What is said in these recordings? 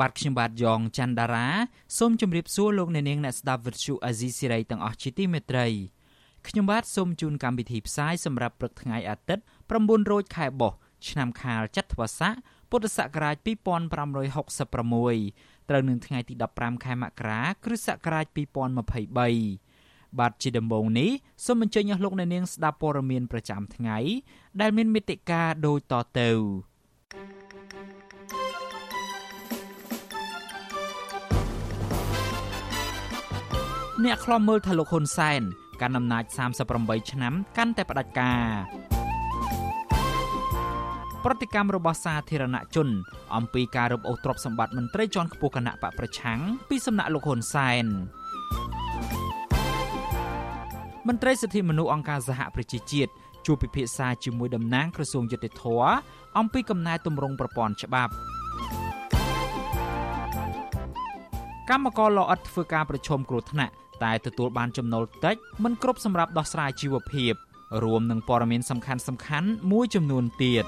បាទខ្ញុំបាទយ៉ងច័ន្ទដារាសូមជម្រាបសួរលោកអ្នកនាងអ្នកស្ដាប់វិទ្យុអាស៊ីសេរីទាំងអស់ជាទីមេត្រីខ្ញុំបាទសូមជូនកម្មវិធីផ្សាយសម្រាប់ព្រឹកថ្ងៃអាទិត្យ9រោចខែបុស្សឆ្នាំខាលចត្វាស័កពុទ្ធសករាជ2566ត្រូវនឹងថ្ងៃទី15ខែមករាគ្រិស្តសករាជ2023បាទជាដំបូងនេះសូមអញ្ជើញអស់លោកអ្នកនាងស្ដាប់ព័ត៌មានប្រចាំថ្ងៃដែលមានមេត្តាដូចតទៅ អ្នកខ្លំមើលថាលោកហ៊ុនសែនកាន់អំណាច38ឆ្នាំកាន់តែផ្ដាច់ការប្រតិកម្មរបស់សាធារណជន អំពីការរឹបអូសទ្រព្យសម្បត្តិមន្ត្រីជាន់ខ្ពស់គណៈបកប្រឆាំងពីសំណាក់លោកហ៊ុនសែនមន្ត្រីសិទ្ធិមនុស្សអង្គការសហប្រជាជាតិជួបពិភាក្សាជាមួយតំណាងក្រសួងយុតិធធអំពីកំណែទម្រង់ប្រព័ន្ធច្បាប់កម្មករលអិតធ្វើការប្រជុំគ្រោះថ្នាក់ តែទទួលបានចំណូលតិចមិនគ្រប់សម្រាប់ដោះស្រាយជីវភាព រួមនឹងព័ត៌មានសំខាន់សំខាន់មួយចំនួនទៀត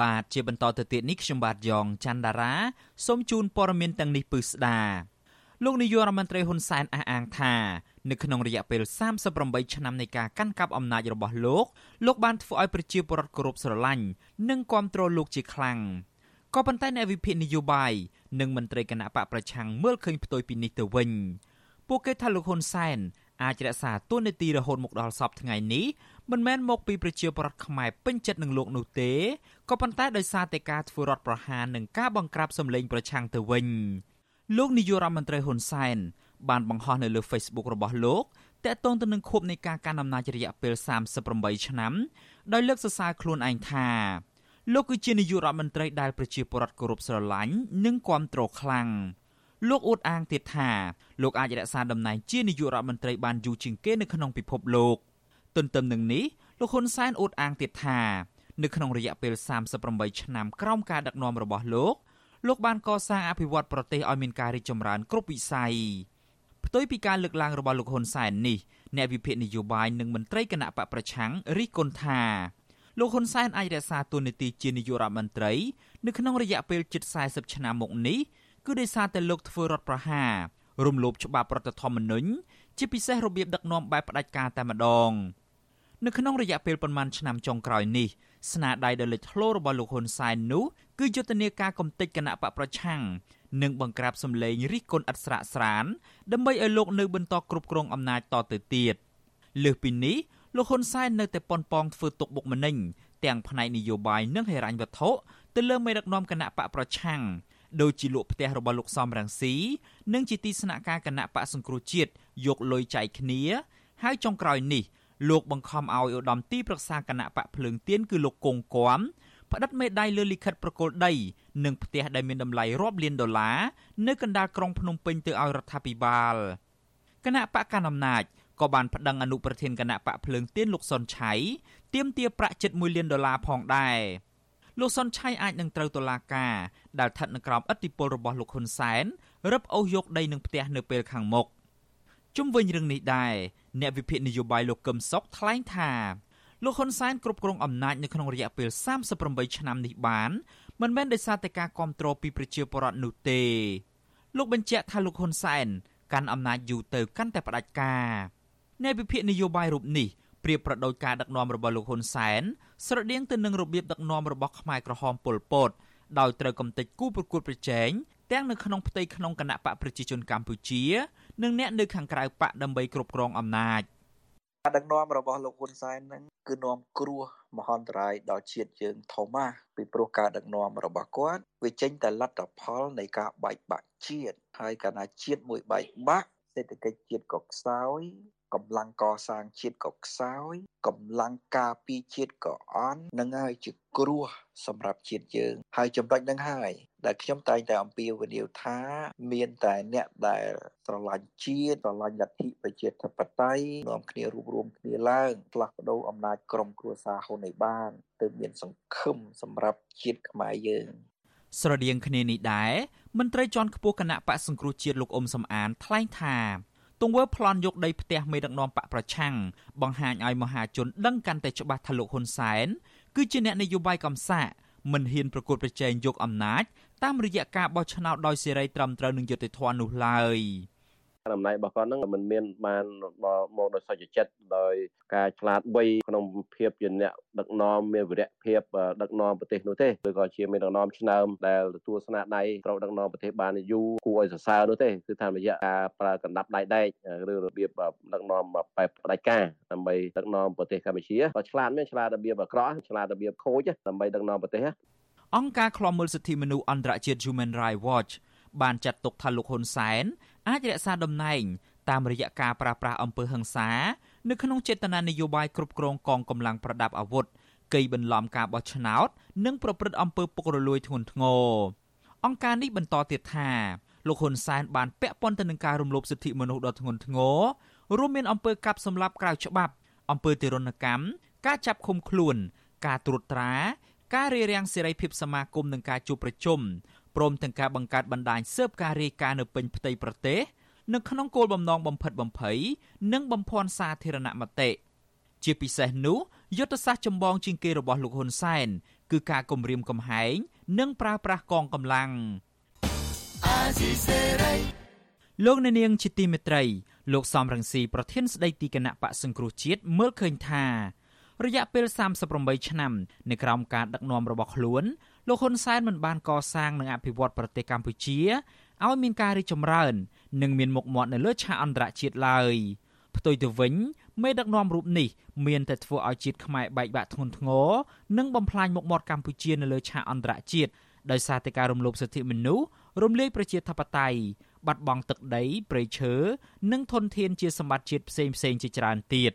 បាទជាបន្តទៅទៀតនេះខ្ញុំបាទយ៉ងច័ន្ទដារាសូមជូនព័ត៌មានទាំងនេះពឺស្ដាលោកនាយករដ្ឋមន្ត្រីហ៊ុនសែនអះអាងថានៅក្នុងរយៈពេល38ឆ្នាំនៃការកាន់កាប់អំណាចរបស់លោកលោកបានធ្វើឲ្យប្រជាពលរដ្ឋគោរពស្រឡាញ់និងគាំទ្រលោកជាខ្លាំង ក៏ប៉ុន្តែអ្នកវិភាគនយោបាយនិងមន្ត្រីគណៈបកប្រឆាំងមើលឃើញផ្ទុយពីនេះទៅវិញពួកគេថាលោកហ៊ុនសែនអាចរក្សាតួនាទីរហូតមកដល់សពថ្ងៃនេះមិនមែនមកពីប្រជាពលរដ្ឋខ្មែរពេញចិត្តនឹងលោកនោះទេក៏ប៉ុន្តែដោយសារតែការធ្វើរដ្ឋប្រហារនិងការបង្ក្រាបសម្លេងប្រឆាំងទៅវិញលោកនាយករដ្ឋមន្ត្រីហ៊ុនសែនបានបង្ហោះនៅលើ Facebook របស់លោកតាក់ទងទៅនឹងខួបនៃការកាន់អំណាចរយៈពេល38ឆ្នាំដោយលើកសរសើរខ្លួនឯងថា លោកគឺជានាយករដ្ឋមន្ត្រីដែលប្រជាពលរដ្ឋគោរពស្រឡាញ់និងគាំទ្រខ្លាំងលោកអួតអាងទៀតថាលោកអាចរក្សាតំណែងជានាយករដ្ឋមន្ត្រីបានយូរជាងគេនៅក្នុងពិភពលោកទន្ទឹមនឹងនេះលោកហ៊ុនសែនអួតអាងទៀតថានៅក្នុងរយៈពេល38ឆ្នាំក្រោមការដឹកនាំរបស់លោកលោកបានកសាងអភិវឌ្ឍប្រទេសឲ្យមានការរីកចម្រើនគ្រប់វិស័យផ្ទុយពីការលើកឡើងរបស់លោកហ៊ុនសែននេះអ្នកវិភាគនយោបាយនិងមន្ត្រីគណៈបកប្រឆាំងរិះគន់ថា លោកហ៊ុនសែនអាចរក្សាតួនាទីជានាយករដ្ឋមន្ត្រី នៅក្នុងរយៈពេលជិត40ឆ្នាំមកនេះគឺដោយសារតែលោកធ្វើរដ្ឋប្រហាររំលោភច្បាប់រដ្ឋធម្មនុញ្ញជាពិសេសរបៀបដឹកនាំបែបផ្ដាច់ការតែម្ដងនៅក្នុងរយៈពេលប្រមាណឆ្នាំចុងក្រោយនេះស្នាដៃដ៏លេចធ្លោរបស់លោកហ៊ុនសែននោះគឺយុទ្ធនាការកំទេចគណៈបកប្រឆាំងនិងបង្ក្រាបសម្លេងរិះគន់ឥតស្រាកស្រានដើម្បីឲ្យលោកនៅបន្តគ្រប់គ្រងអំណាចតទៅទៀតលើសពីនេះ លោកហ៊ុនសែននៅតែប៉ុនប៉ងធ្វើទុកបុកម្នេញទាំងផ្នែកនយោបាយនិងហិរញ្ញវត្ថុទៅលើមេដឹកនាំគណៈបកប្រឆាំងដោយជាលក់ផ្ទះរបស់លោកសំរងស៊ីនិងជាទីស្នាក់ការគណៈបកសង្គ្រោះជាតិយកលុយចែកគ្នា ហើយចុងក្រោយនេះលោកបង្ខំឲ្យឧត្តមទីប្រឹក្សាគណៈបកភ្លើងទៀនគឺលោកគង់គំផ្តិតមេដាយលើលិខិតប្រគល់ដីនិងផ្ទះដែលមានតម្លៃរាប់លានដុល្លារនៅកណ្ដាលក្រុងភ្នំពេញទៅឲ្យរដ្ឋាភិបាលគណៈបកកណ្ដាលអំណាច ក៏បានប្តឹងអនុប្រធានគណៈបកភ្លើងទៀនលោកសុនឆៃទាមទារប្រាក់ជិត1លានដុល្លារផងដែរលោកសុនឆៃអាចនឹងត្រូវតុលាការដែលស្ថិតនៅក្រោមឥទ្ធិពលរបស់លោកហ៊ុនសែនរឹបអូសយកដីនឹងផ្ទះនៅពេលខាងមុខជុំវិញរឿងនេះដែរអ្នកវិភាគនយោបាយលោកកឹមសុខថ្លែងថាលោកហ៊ុនសែនគ្រប់គ្រងអំណាចនៅក្នុងរយៈពេល38ឆ្នាំនេះបានមិនមែនដោយសារតែការគ្រប់គ្រងពីប្រជាពលរដ្ឋនោះទេ លោកបញ្ជាក់ថាលោកហ៊ុនសែនកាន់អំណាចយូរទៅកាន់តែផ្ដាច់ការអ្នកវិភាគនយោបាយរូបនេះប្រៀបប្រដូចការដឹកនាំរបស់លោកហ៊ុនសែនស្រដៀងទៅនឹងរបៀបដឹកនាំរបស់ខ្មែរក្រហមប៉ុលពតដោយត្រូវកំទេចគូប្រកួតប្រជែងទាំងនៅក្នុងផ្ទៃក្នុងគណៈបកប្រជាជនកម្ពុជា និងអ្នកនៅខាងក្រៅបកដើម្បីគ្រប់គ្រងអំណាចការដឹកនាំរបស់លោកហ៊ុនសែនហ្នឹងគឺនាំគ្រោះមហន្តរាយដល់ជាតិយើងធំណាស់ពីព្រោះការដឹកនាំរបស់គាត់វាចេញតែលទ្ធផលនៃការបែកបាក់ជាតិហើយកាលណាជាតិមួយបែកបាក់សេដ្ឋកិច្ចជាតិក៏ខ្សោយ កម្លាំងកសាងជាតិក៏ខ្សោយកម្លាំងការពារជាតិក៏អន់នឹងហើយជាគ្រោះសម្រាប់ជាតិយើង ហើយចំណុចនឹងហើយ ដែលខ្ញុំតែងតែអំពាវនាវថា មានតែអ្នកដែលស្រឡាញ់ជាតិស្រឡាញ់លទ្ធិប្រជាធិបតេយ្យនាំគ្នារួបរวมគ្នាឡើងផ្លាស់ប្ដូរអំណាចក្រុមគ្រួសារហ៊ុនឲ្យបានទើបមានសង្ឃឹមសម្រាប់ជាតិខ្មែរយើងស្រដៀងគ្នានេះដែរមន្ត្រីជាន់ខ្ពស់គណៈបកសង្គ្រោះជាតិលោកអ៊ុំសំអានថ្លែងថាទ ង្វើប្លន់យកដីផ្ទះមេដឹកនាំបកប្រឆាំងបង្ហាញឲ្យមហាជនដឹងកាន់តែច្បាស់ថាលោកហ៊ុនសែនគឺជាអ្នកនយោបាយកំសាកមិនហ៊ានប្រកួតប្រជែងយកអំណាចតាមរយៈការបោះឆ្នោតដោយសេរីត្រឹមត្រូវនឹងយុត្តិធម៌នោះឡើយ។ អំណាចរបស់គាត់ហ្នឹងមិនមានបានមកដោយសុចចិត្តដោយការឆ្លាតវៃក្នុងភាពជាអ្នកដឹកនាំមានវិរៈភាពដឹកនាំប្រទេសនោះទេឬក៏ជាមានដឹកនាំឆ្នើមដែលទទួលស្នាដៃត្រូវដឹកនាំប្រទេសបានយូរគួរឲ្យសរសើរនោះទេគឺតាមរយៈការប្រើកណ្ដាប់ដៃដែកឬរបៀបដឹកនាំបែបផ្ដាច់ការដើម្បីដឹកនាំប្រទេសកម្ពុជាក៏ឆ្លាតមានឆ្លាតរបៀបអាក្រក់ឆ្លាតរបៀបខូចដើម្បីដឹកនាំប្រទេសអង្គការឃ្លាំមើលសិទ្ធិមនុស្សអន្តរជាតិ Human Rights Watch បានចាត់ទុកថាលោកហ៊ុនសែន អាចរក្សាតំណែងតាមរយៈការប្រើប្រាស់អំពើហិង្សានៅក្នុងចេតនានយោបាយគ្រប់គ្រងកងកម្លាំងប្រដាប់អាវុធកេយបន្លំការបោះឆ្នោត និងប្រព្រឹត្តអំពើពុករលួយធ្ងន់ធ្ងរអង្គការនេះបន្តទៀតថាលោកហ៊ុនសែនបានពាក់ព័ន្ធទៅនឹងការរំលោភសិទ្ធិមនុស្សដ៏ធ្ងន់ធ្ងររួមមានអំពើកាប់សម្លាប់ក្រៅច្បាប់អំពើទារុណកម្មការចាប់ឃុំខ្លួន ការត្រួតត្រា ការរារាំងសេរីភាពសមាគមនិងការជួបប្រជុំ ព្រមទាំងការបង្កើតបណ្ដាញស៊ើបការរាយការណ៍នៅពេញផ្ទៃប្រទេសនៅក្នុងគោលបំណងបំផិតបំភ័យនិងបំភាន់សាធារណមតិជាពិសេសនោះយុទ្ធសាស្ត្រចម្បងជាងគេរបស់លោកហ៊ុនសែនគឺការគំរាមកំហែងនិងប្រើប្រាស់កងកម្លាំងលោកអ្នកនាងជាទីមេត្រី លោកសំរងស៊ីប្រធានស្ដីទីគណៈបកសង្គ្រោះជាតិមើលឃើញថារយៈពេល38ឆ្នាំនៃក្រោមការដឹកនាំរបស់ខ្លួន លោកហ៊ុនសែនមិនបានកសាងនិងអភិវឌ្ឍប្រទេសកម្ពុជាឲ្យមានការរីកចម្រើន និងមានមុខមាត់នៅលើឆាកអន្តរជាតិឡើយផ្ទុយទៅវិញមេដឹកនាំរូបនេះមានតែធ្វើឲ្យជាតិខ្មែរបែកបាក់ធ្ងន់ធ្ងរនិងបំផ្លាញមុខមាត់កម្ពុជានៅលើឆាកអន្តរជាតិដោយសារតែការរំលោភសិទ្ធិមនុស្សរំលាយប្រជាធិបតេយ្យបាត់បង់ទឹកដីព្រៃឈើនិងធនធានជាសម្បត្តិជាតិផ្សេងផ្សេងជាច្រើនទៀត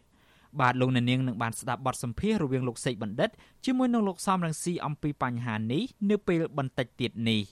បាទលោកអ្នកនាងនឹងបានស្ដាប់បទសម្ភាសន៍រវាងលោកសេកបណ្ឌិតជាមួយនឹងលោកសំរងស៊ីអំពីបញ្ហានេះនៅពេលបន្តិចទៀតនេះ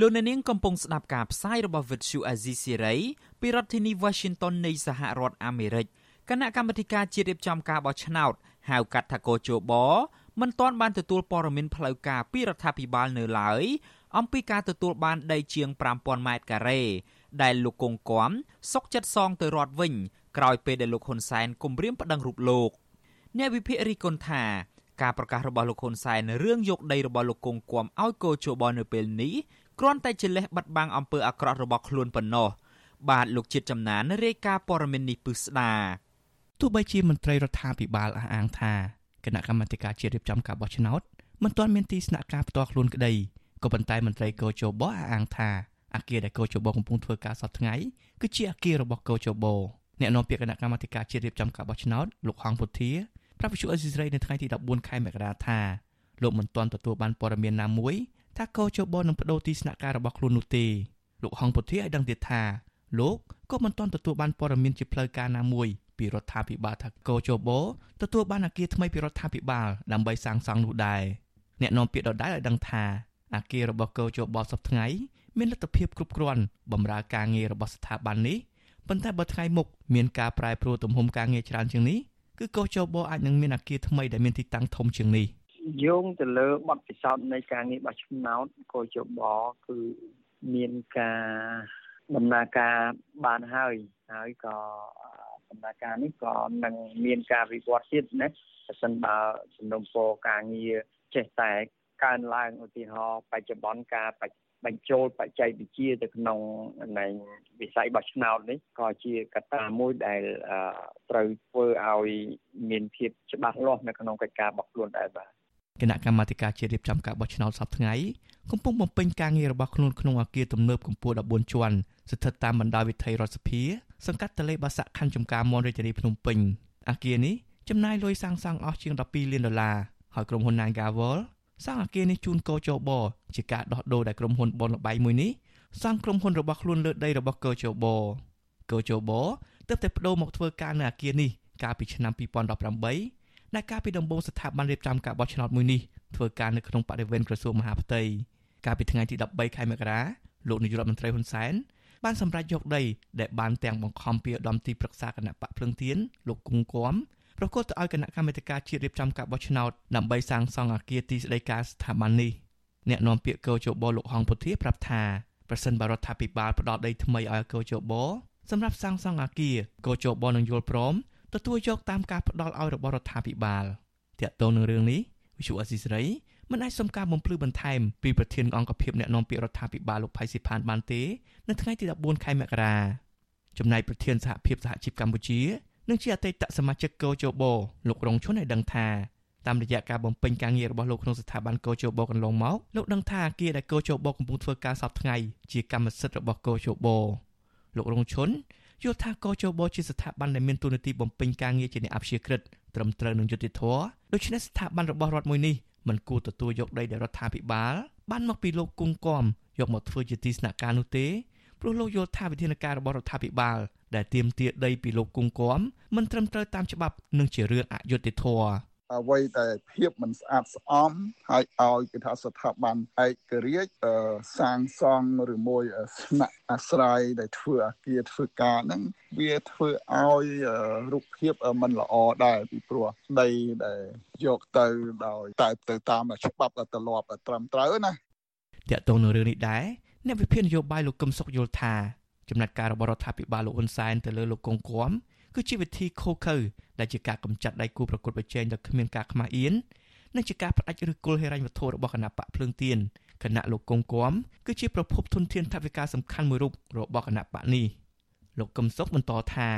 លោកអ្នកនាងកំពុងស្ដាប់ការផ្សាយរបស់ Vuthu Azizi Serai ពីរដ្ឋធានី Washington នៃសហរដ្ឋអាមេរិក គណៈកម្មាធិការជាតិរៀបចំការបោះឆ្នោតហៅកាត់ថាកោជបមិនទាន់បានទទួលព័ត៌មានផ្លូវការពីរដ្ឋាភិបាលនៅឡើយអំពីការទទួលបានដីជាង5000ម៉ែត្រការ៉េដែលលោកកុងគំសុកចិត្តសងទៅរដ្ឋវិញក្រោយពេលដែលលោកហ៊ុនសែនគម្រាមប្តឹងរូបលោកអ្នកវិភាគរីគុណថាការប្រកាសរបស់លោកហ៊ុនសែនរឿងយកដីរបស់លោកកុងគំឲ្យកោជបនៅពេលនេះគ្រាន់តែជាលេសបិទបាំងអំពើអាក្រក់របស់ខ្លួនប៉ុណ្ណោះបាទលោកជាតិចំណានរាយការណ៍ព័ត៌មាននេះពឹស្ដា ទោះបីជាមន្ត្រីរដ្ឋាភិបាលអះអាងថាគណៈកម្មាធិការជាតិរៀបចំការបោះឆ្នោតមិនទាន់មានទីស្នាក់ការផ្ទាល់ខ្លួនក្តីក៏ប៉ុន្តែមន្ត្រីកោជបអះអាងថាអគារដែលកោជបកំពុងធ្វើការសប្តាហ៍ថ្ងៃគឺជាអគាររបស់កោជបអ្នកនាំពាក្យគណៈកម្មាធិការជាតិរៀបចំការបោះឆ្នោតលោកហងពុធាប្រាប់វិទ្យុអេស៊ីសរ៉ៃនៅថ្ងៃទី14ខែមករាថាលោកមិនទាន់ទទួលបានព័ត៌មានណាមួយថាកោជបនឹងបដូរទីស្នាក់ការរបស់ខ្លួននោះទេលោកហងពុធាឲ្យដឹងទៀតថាលោកក៏មិនទាន់ទទួលបានព័ត៌មានជាផ្លូវការណាមួយ ពីរដ្ឋាភិបាលថាកោជបទទួលបានអគារថ្មីពីរដ្ឋាភិបាលដើម្បីសាងសង់នោះដែរអ្នកនាំពាក្យដដែលឲ្យដឹងថាអគាររបស់កោជបសប្តាហ៍ថ្ងៃមានលទ្ធភាពគ្រប់គ្រាន់បម្រើការងាររបស់ស្ថាប័ននេះប៉ុន្តែបើថ្ងៃមុខមានការប្រែប្រួលទំហំការងារច្រើនជាងនេះគឺកោជបអាចនឹងមានអគារថ្មីដែលមានទីតាំងធំជាងនេះយោងទៅលើបទពិសោធន៍នៃការងារបោះឆ្នោតកោជបគឺមានការដំណើរការបានហើយហើយក៏ ដំណើរការនេះក៏នឹងមានការវិវត្តទៀតណាបើសិនបើសំណុំពរការងារចេះតែកើនឡើងឧទាហរណ៍បច្ចុប្បន្នការបញ្ចូលបច្ចេកវិទ្យាទៅក្នុងនៃវិស័យបោះឆ្នោតនេះក៏ជាកត្តាមួយដែលត្រូវធ្វើឲ្យមានភាពច្បាស់លាស់នៅក្នុងកិច្ចការបោះខ្លួនដែរបាទគណៈកម្មាធិការជាតិរៀបចំការបោះឆ្នោតសប្តាហ៍ថ្ងៃកំពុងបំពេញការងាររបស់ខ្លួនក្នុងអគារទំនើបកម្ពស់14ជាន់ស្ថិតតាមបណ្ដោយវិថីរដ្ឋសភា សង្កាត់តលេបាសាក់ខណ្ឌចំការមនរាជធានីភ្នំពេញអគារនេះចំណាយលុយសាងសង់អស់ជាង12លានដុល្លារហើយក្រុមហ៊ុន Nagawal សាងអគារនេះជូនកោជបជាការដោះដូរដែលក្រុមហ៊ុនបនលបៃមួយនេះសង់ក្រុមហ៊ុនរបស់ខ្លួនលើដីរបស់កោជបកោជបទើបតែបដូរមកធ្វើការនៅអគារនេះកាលពីឆ្នាំ2018ដែលកាលពីដំបូងស្ថាប័នរៀបចំការបោះឆ្នោតមួយនេះធ្វើការនៅក្នុងបរិវេណក្រសួងមហាផ្ទៃកាលពីថ្ងៃទី13ខែមករាលោកនាយករដ្ឋមន្ត្រីហ៊ុនសែន បានសម្រេចយកដីដែលបានទាំងបង្ខំពីឧត្តមទីប្រឹក្សាគណៈបកភ្លឹងទៀនលោកគង់គំប្រកល់ទៅឲ្យគណៈកម្មាធិការជាតិរៀបចំការបោះឆ្នោតដើម្បីសាងសង់អគារទីស្តីការស្ថាប័ននេះអ្នកនាំពាក្យកោជបលោកហងពុធាប្រាប់ថាប្រសិនបរដ្ឋាភិបាលផ្ដល់ដីថ្មីឲ្យកោជបសម្រាប់សាងសង់អគារកោជបនឹងយល់ព្រមទទួលយកតាមការផ្ដល់ឲ្យរបស់រដ្ឋាភិបាលតាក់ទងនឹងរឿងនេះវិសុអស៊ីសេរី មិនអាចសុំការបំភ្លឺបន្ថែមពីប្រធានអង្គភិបអ្នកនាំពាក្យរដ្ឋាភិបាលលោកផៃស៊ីផានបានទេនៅថ្ងៃទី14ខែមករាចំណែកប្រធានសហភាពសហជីពកម្ពុជានិងជាអតីតសមាជិកកោជបលោករងឈុនឲ្យដឹងថាតាមរយៈការបំពេញការងាររបស់លោកក្នុងស្ថាប័នកោជបកន្លងមកលោកដឹងថាអគារដែលកោជបកំពុងធ្វើការសពថ្ងៃជាកម្មសិទ្ធិរបស់កោជបលោករងឈុនយល់ថាកោជបជាស្ថាប័នដែលមានទូនាទីបំពេញការងារជាអ្នកអព្យាក្រឹតត្រឹមត្រូវនឹងយុត្តិធម៌ដូច្នេះស្ថាប័នរបស់រដ្ឋមួយនេះ មិនគួរទទួលយកដីដែលរដ្ឋាភិបាលបានមកពីលោកគង់គំយកមកធ្វើជាទីស្នាក់ការនោះទេព្រោះលោកយល់ថាវិធានការរបស់រដ្ឋាភិបាលដែលទាមទារដីពីលោកគង់គំមិនត្រឹមត្រូវតាមច្បាប់និងជារឿងអយុត្តិធម៌ អ្វីតែភាពមិនស្អាតស្អំហើយឲ្យគេថាស្ថាប័នឯករាជ្យសាងសង់ឬមួយស្នាក់អាស្រ័យដែលធ្វើអាគារធ្វើការហ្នឹងវាធ្វើឲ្យរូបភាពមិនល្អដែរពីព្រោះដីដែលយកទៅដោយ តែទៅតាមច្បាប់ត្រឡប់ត្រឹមត្រូវណាតកតងនឹងរឿងនេះដែរអ្នកវិភាគនយោបាយលោកកឹមសុខយល់ថាចំណាត់ការរបស់រដ្ឋាភិបាលលោកហ៊ុនសែនទៅលើលោកកុងគំ គឺជាវិធីខូខើដែលជាការកម្ចាត់ដៃគូប្រកួតប្រជែងដោយគ្មានការខ្មាស់អៀននិងជាការផ្ដាច់ឬគល់ហិរញ្ញវត្ថុរបស់គណៈបកភ្លើងទៀនគណៈលោកកុងគំគឺជាប្រភពធនធានថវិកាសំខាន់មួយរូបរបស់គណៈបកនេះលោកកឹមសុខបន្តថា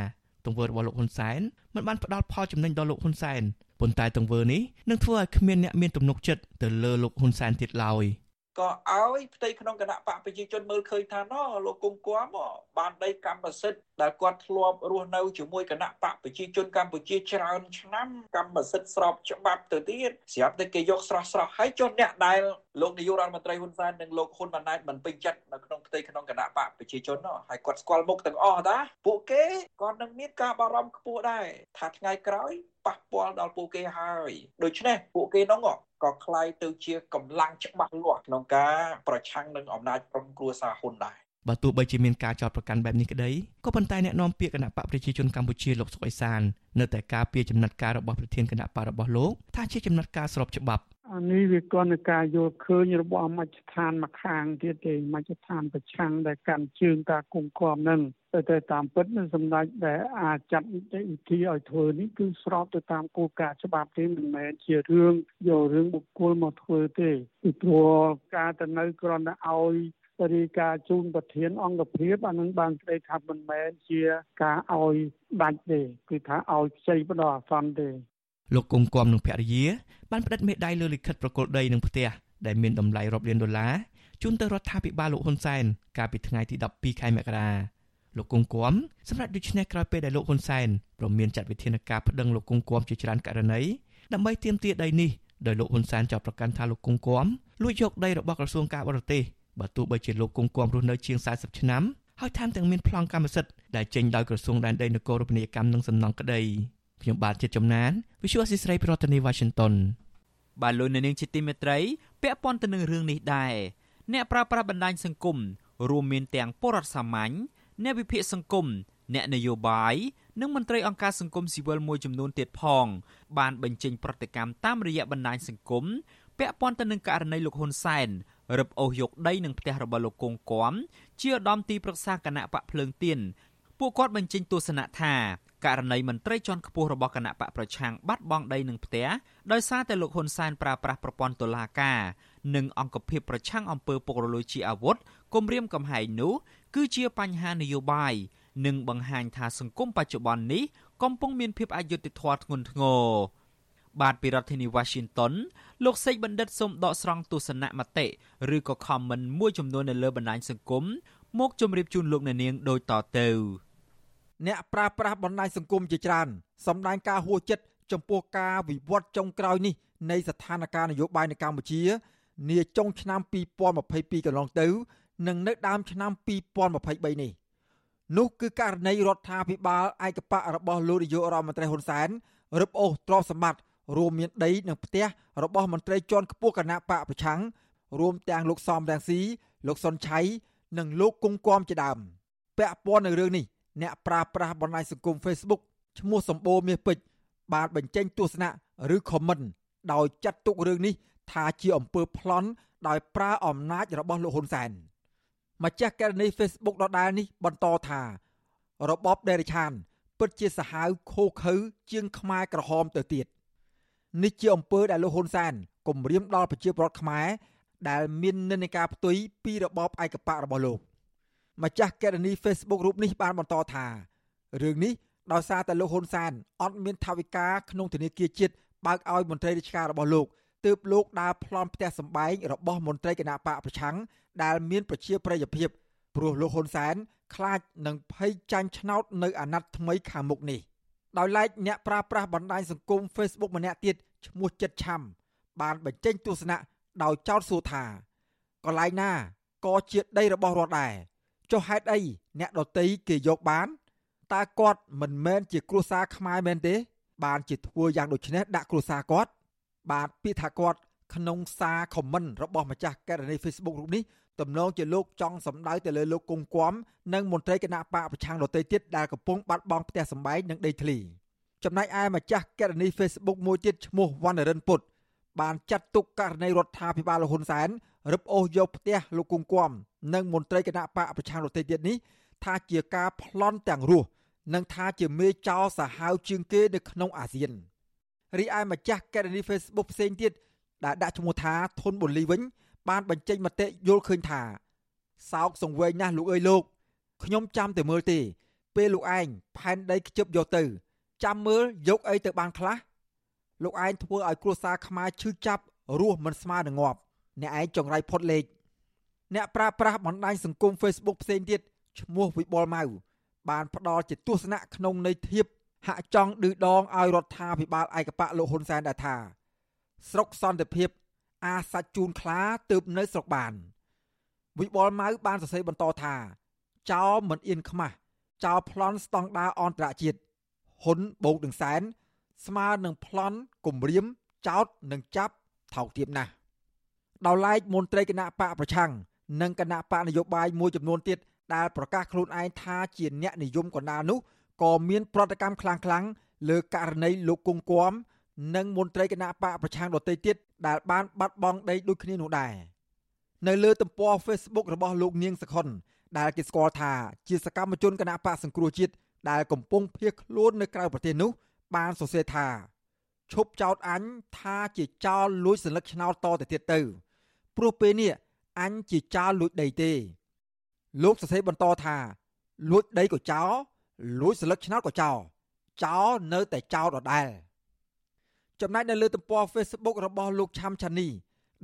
ទង្វើរបស់លោកហ៊ុនសែនមិនបានផ្ដល់ផលចំណេញដល់លោកហ៊ុនសែនប៉ុន្តែទង្វើនេះនឹងធ្វើឲ្យគ្មានអ្នកមានទំនុកចិត្តទៅលើលោកហ៊ុនសែនទៀតឡើយ។ ក៏ឲ្យផ្ទៃក្នុងគណៈបកប្រជាជនមើលឃើញថាណលោកគង់គួមបានដីកម្មសិទ្ធិដែលគាត់ធ្លាប់រស់នៅជាមួយគណៈបកប្រជាជនកម្ពុជាច្រើនឆ្នាំកម្មសិទ្ធិស្របច្បាប់ទៅទៀតស្រាប់តែគេយកស្រស់ស្រស់ហើយចុះអ្នកដែលលោកនាយករដ្ឋមន្ត្រីហ៊ុនសែននិងលោកហ៊ុនម៉ាណែតមិនពេញចិត្តនៅក្នុងផ្ទៃក្នុងគណៈបកប្រជាជននោះហើយគាត់ស្គាល់មុខទាំងអស់តាពួកគេក៏នឹងមានការបារម្ភខ្ពស់ដែរថាថ្ងៃក្រោយប៉ះពាល់ដល់ពួកគេហើយដូច្នេះពួកគេនោះ ក៏คล้ายទៅជាកម្លាំងច្បាស់លាស់ក្នុងការប្រឆាំងនឹងអំណាចក្រុមគ្រួសារហ៊ុនដែរបើទោះបីជាមានការចោទប្រកាន់បែបនេះក្តីក៏ប៉ុន្តែអ្នកនាំពាក្យគណៈបកប្រជាជនកម្ពុជាលោកសុកអេសាននៅតែការពីចំណាត់ការរបស់ប្រធានគណៈបករបស់លោកថាជាចំណាត់ការស្របច្បាប់អា នេះវាក៏នៅការយល់ឃើញរបស់មជ្ឈដ្ឋានមកខាងទៀតទេមជ្ឈដ្ឋានប្រឆាំងដែលកាន់ជើងការគុំគំនឹងតែតែតាមពិតនឹងសម្ដេចដែលអាចចាត់វិធីឲ្យធ្វើនេះគឺស្របទៅតាមគោលការណ៍ច្បាប់ទេមិនមែនជារឿងយករឿងបុគ្គលមកធ្វើទេពីព្រោះការទៅនៅគ្រាន់តែឲ្យរីការជូនប្រធានអង្គភាពអានឹងបានស្ដីថាមិនមែនជាការឲ្យដាច់ទេគឺថាឲ្យខ្ចីផ្ដោះអាសន្នទេ លោកគង់គំនឹងភរិយាបានផ្តិតមេដាយលើលិខិតប្រគល់ដីនឹងផ្ទះដែលមានតម្លៃរាប់លានដុល្លារជូនទៅរដ្ឋាភិបាលលោកហ៊ុនសែនកាលពីថ្ងៃទី12ខែមករាលោកគង់គំសម្រាប់ដូច្នេះក្រោយពេលដែលលោកហ៊ុនសែនប្រមានចាត់វិធានការប្តឹងលោកគង់គំជាច្រើនករណីដើម្បីទាមទារដីនេះដោយលោកហ៊ុនសែនចោទប្រកាន់ថាលោកគង់គំលួចយកដីរបស់ក្រសួងការបរទេសបើទោះបីជាលោកគង់គំរស់នៅជាង40ឆ្នាំហើយថែមទាំងមានប្លង់កម្មសិទ្ធិដែលចេញដោយក្រសួងដែនដីនគររូបនីយកម្មនិងសំណង់ក្តី ខ្ញុំបាទជាចំណាន Visual Assisray ប្រធានាទី Washington បាទលោកនៅនាងជាទីមេត្រី ពាក់ព័ន្ធទៅនឹងរឿងនេះដែរអ្នកប្រើប្រាស់បណ្ដាញសង្គមរួមមានទាំងពលរដ្ឋសាមញ្ញអ្នកវិភាគសង្គមអ្នកនយោបាយនិងមន្ត្រីអង្គការសង្គមស៊ីវិលមួយចំនួនទៀតផង បានបញ្ចេញប្រតិកម្មតាមរយៈបណ្ដាញសង្គមពាក់ព័ន្ធទៅនឹងករណីលោកហ៊ុនសែនរឹបអូសយកដីនឹងផ្ទះរបស់លោកគង់គំជាឧត្តមទីប្រឹក្សាគណៈបកភ្លើងទៀនពួកគាត់បញ្ចេញទស្សនៈថា ករណីមន្ត្រីជាន់ខ្ពស់របស់គណៈបកប្រឆាំងបាត់បង់ដីនឹងផ្ទះដោយសារតែលោកហ៊ុនសែនប្រើប្រាស់ប្រព័ន្ធតុលាការនិងអង្គភាពប្រឆាំងអំពើពុករលួយជាអាវុធគំរាមកំហែងនោះគឺជាបញ្ហានយោបាយនិងបង្ហាញថាសង្គមបច្ចុប្បន្ននេះកំពុងមានភាពអយុត្តិធម៌ធ្ងន់ធ្ងរបាទពីរដ្ឋធានី Washington លោកសេកបណ្ឌិតសូមដកស្រង់ទស្សនៈមតិឬក៏ comment មួយចំនួននៅលើបណ្ដាញសង្គមមកជម្រាបជូនលោកអ្នកនាងដូចតទៅ អ្នកប្រាស្រ័យបណ្ដាញសង្គមជាច្រើនសម្ដែងការហួចចិត្តចំពោះការវិវត្តចុងក្រោយនេះនៃស្ថានភាពនយោបាយនៅកម្ពុជានាចុងឆ្នាំ2022កន្លងទៅ និងនៅដើមឆ្នាំ2023នេះនោះគឺករណីរដ្ឋាភិបាលឯកបៈរបស់លោកនាយករដ្ឋមន្ត្រីហ៊ុនសែនរឹបអូសទ្រព្យសម្បត្តិរួមមានដីនិងផ្ទះរបស់មន្ត្រីជាន់ខ្ពស់គណៈបកប្រឆាំងរួមទាំងលោកសំរងស៊ីលោកសុនឆៃនិងលោកគង់គំជាដើមពាក់ព័ន្ធនឹងរឿងនេះ អ្នកប្រើប្រាស់បណ្ដាញសង្គម Facebook ឈ្មោះសម្បូរមាសពេជ្របានបញ្ចេញទស្សនៈឬ comment ដោយចាត់ទុករឿងនេះថាជាអំពើប្លន់ដោយប្រើអំណាចរបស់លោកហ៊ុនសែនម្ចាស់ករណី Facebook ដដែលនេះបន្តថារបបដេរឆាន ពិតជាសាហាវខូខើជាងខ្មែរក្រហមទៅទៀតនេះជាអំពើដែលលោកហ៊ុនសែនគំរាមដល់ប្រជាពលរដ្ឋខ្មែរដែលមាននិន្នាការផ្ទុយពីរបបឯកបៈរបស់លោក ម្ចាស់កេរនី Facebook រូបនេះបានបន្តថារឿងនេះដោយសារតែលោកហ៊ុនសែនអត់មានថវិកាក្នុងធនាគារជាតិបើកឲ្យមន្ត្រីរាជការរបស់លោកទើបលោកដើរប្លន់ផ្ទះសម្បែងរបស់មន្ត្រីគណៈបកប្រឆាំងដែលមានប្រជាប្រិយភាពព្រោះលោកហ៊ុនសែនខ្លាចនឹងភ័យចាញ់ឆ្នោតនៅអាណត្តិថ្មីខាងមុខនេះដោយឡែកអ្នកប្រើប្រាស់បណ្ដាញសង្គម Facebook ម្នាក់ទៀតឈ្មោះចិត្តឆាំបានបញ្ចេញទស្សនៈដោយចោទសួរថាកន្លែងណាក៏ជាដីរបស់រដ្ឋដែរ ចុះហេតុអីអ្នកដតីគេយកបានតើគាត់មិនមែនជាគ្រួសារខ្មែរមែនទេ បានជាធ្វើយ៉ាងដូចនេះដាក់គ្រួសារគាត់ បាទពាក្យថាគាត់ក្នុងសារខមមិនរបស់ម្ចាស់ករណី Facebook រូបនេះទំនងជាលោកចង់សម្ដៅទៅលើលោកគង់គំនិងមន្ត្រីគណៈបកប្រឆាំងដទៃទៀតដែលកំពុងបាត់បង់ផ្ទះសម្បែងនិងដីធ្លីចំណែកឯម្ចាស់ករណី Facebook មួយទៀតឈ្មោះវណ្ណរិនពុត បានចាត់ទុកករណីរដ្ឋាភិបាលហ៊ុនសែនរឹបអូសយកផ្ទះលោកគង់គំនិងមន្ត្រីគណៈបកប្រឆាំងដទៃទៀតនេះថាជាការប្លន់ទាំងរស់និងថាជាមេចោសាហាវជាងគេនៅក្នុងអាស៊ានរីឯម្ចាស់ករណី Facebook ផ្សេងទៀតដែលដាក់ឈ្មោះថាធុនបូលីវិញ បានបញ្ចេញមតិយល់ឃើញថាសោកសង្វេងណាស់លោកអើយលោកខ្ញុំចាំតែមើលទេ ពេលលោកឯងផែនដីខ្ជិបយកទៅ ចាំមើលយកអីទៅបានខ្លះ លោកឯងធ្វើឲ្យគ្រួសារខ្មែរឈឺចាប់រស់មិនស្មើនឹងងាប់អ្នកឯងចង្រៃផុតលេខអ្នកប្រើប្រាស់បណ្ដាញសង្គម Facebook ផ្សេងទៀតឈ្មោះវិបុលម៉ៅបានផ្ដល់ជាទស្សនៈក្នុងន័យធៀបហាក់ចង់ឌឺដងឲ្យរដ្ឋាភិបាលឯកបៈលោកហ៊ុនសែនដែរថាស្រុកសន្តិភាពអាសាច់ជូនខ្លាទើបនៅស្រុកបានវិបុលម៉ៅបានសរសេរបន្តថាចោលមិនអៀនខ្មាស់ចោលប្លន់ស្តង់ដារអន្តរជាតិហ៊ុនបូកនឹងសែន ស្មើនឹងប្លន់គម្រាមចោតនិងចាប់ថោកទាបណាស់ដោយឡែកមន្ត្រីគណៈបកប្រឆាំងនិងគណៈបកនយោបាយមួយចំនួនទៀតដែលប្រកាសខ្លួនឯងថាជាអ្នកនិយមកណ្ដាលនោះក៏មានប្រតិកម្មខ្លាំងៗលើករណីលោកគង់គំនិងមន្ត្រីគណៈបកប្រឆាំងដទៃទៀតដែលបានបាត់បង់ដីដូចគ្នានោះដែរនៅលើទំព័រ Facebook របស់លោកនាងសខុនដែលគេស្គាល់ថាជាសកម្មជនគណៈបកសង្គ្រោះជាតិដែលកំពុងភៀសខ្លួននៅក្រៅប្រទេសនោះ បានសរសេរថាឈប់ចោតអញថាជាចោលលួចសัญลักษณ์ឆ្នោតតទៅទៀតទៅព្រោះពេលនេះអញជាចោលលួចដីទេ លោកសរសេរបន្តថាលួចដីក៏ចោលលួចសัญลักษณ์ឆ្នោតក៏ចោលចោលនៅតែចោលដដែលចំណែកនៅលើទំព័រ Facebook របស់លោកឆាំឆានី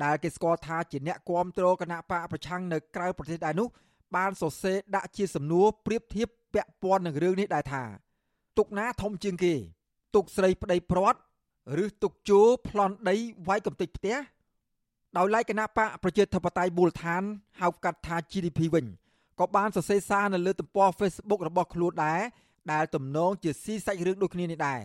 ដែលគេស្គាល់ថាជាអ្នកគ្រប់គ្រងគណៈបកប្រឆាំងនៅក្រៅប្រទេសដែរនោះបានសរសេរដាក់ជាសំណួរប្រៀបធៀបពាក់ព័ន្ធនឹងរឿងនេះដែរថាទុកណាធំជាងគេ ទុកស្រីប្តីព្រាត់ឬទុកជោប្លន់ដីវាយកំទេចផ្ទះដោយឡែកគណៈបកប្រជាធិបតេយ្យមូលដ្ឋានហៅកាត់ថា GDP វិញក៏បានសរសេរសារនៅលើទំព័រ Facebook របស់ខ្លួនដែរដែលទំនងជាស៊ីសាច់រឿងដូចគ្នានេះដែរ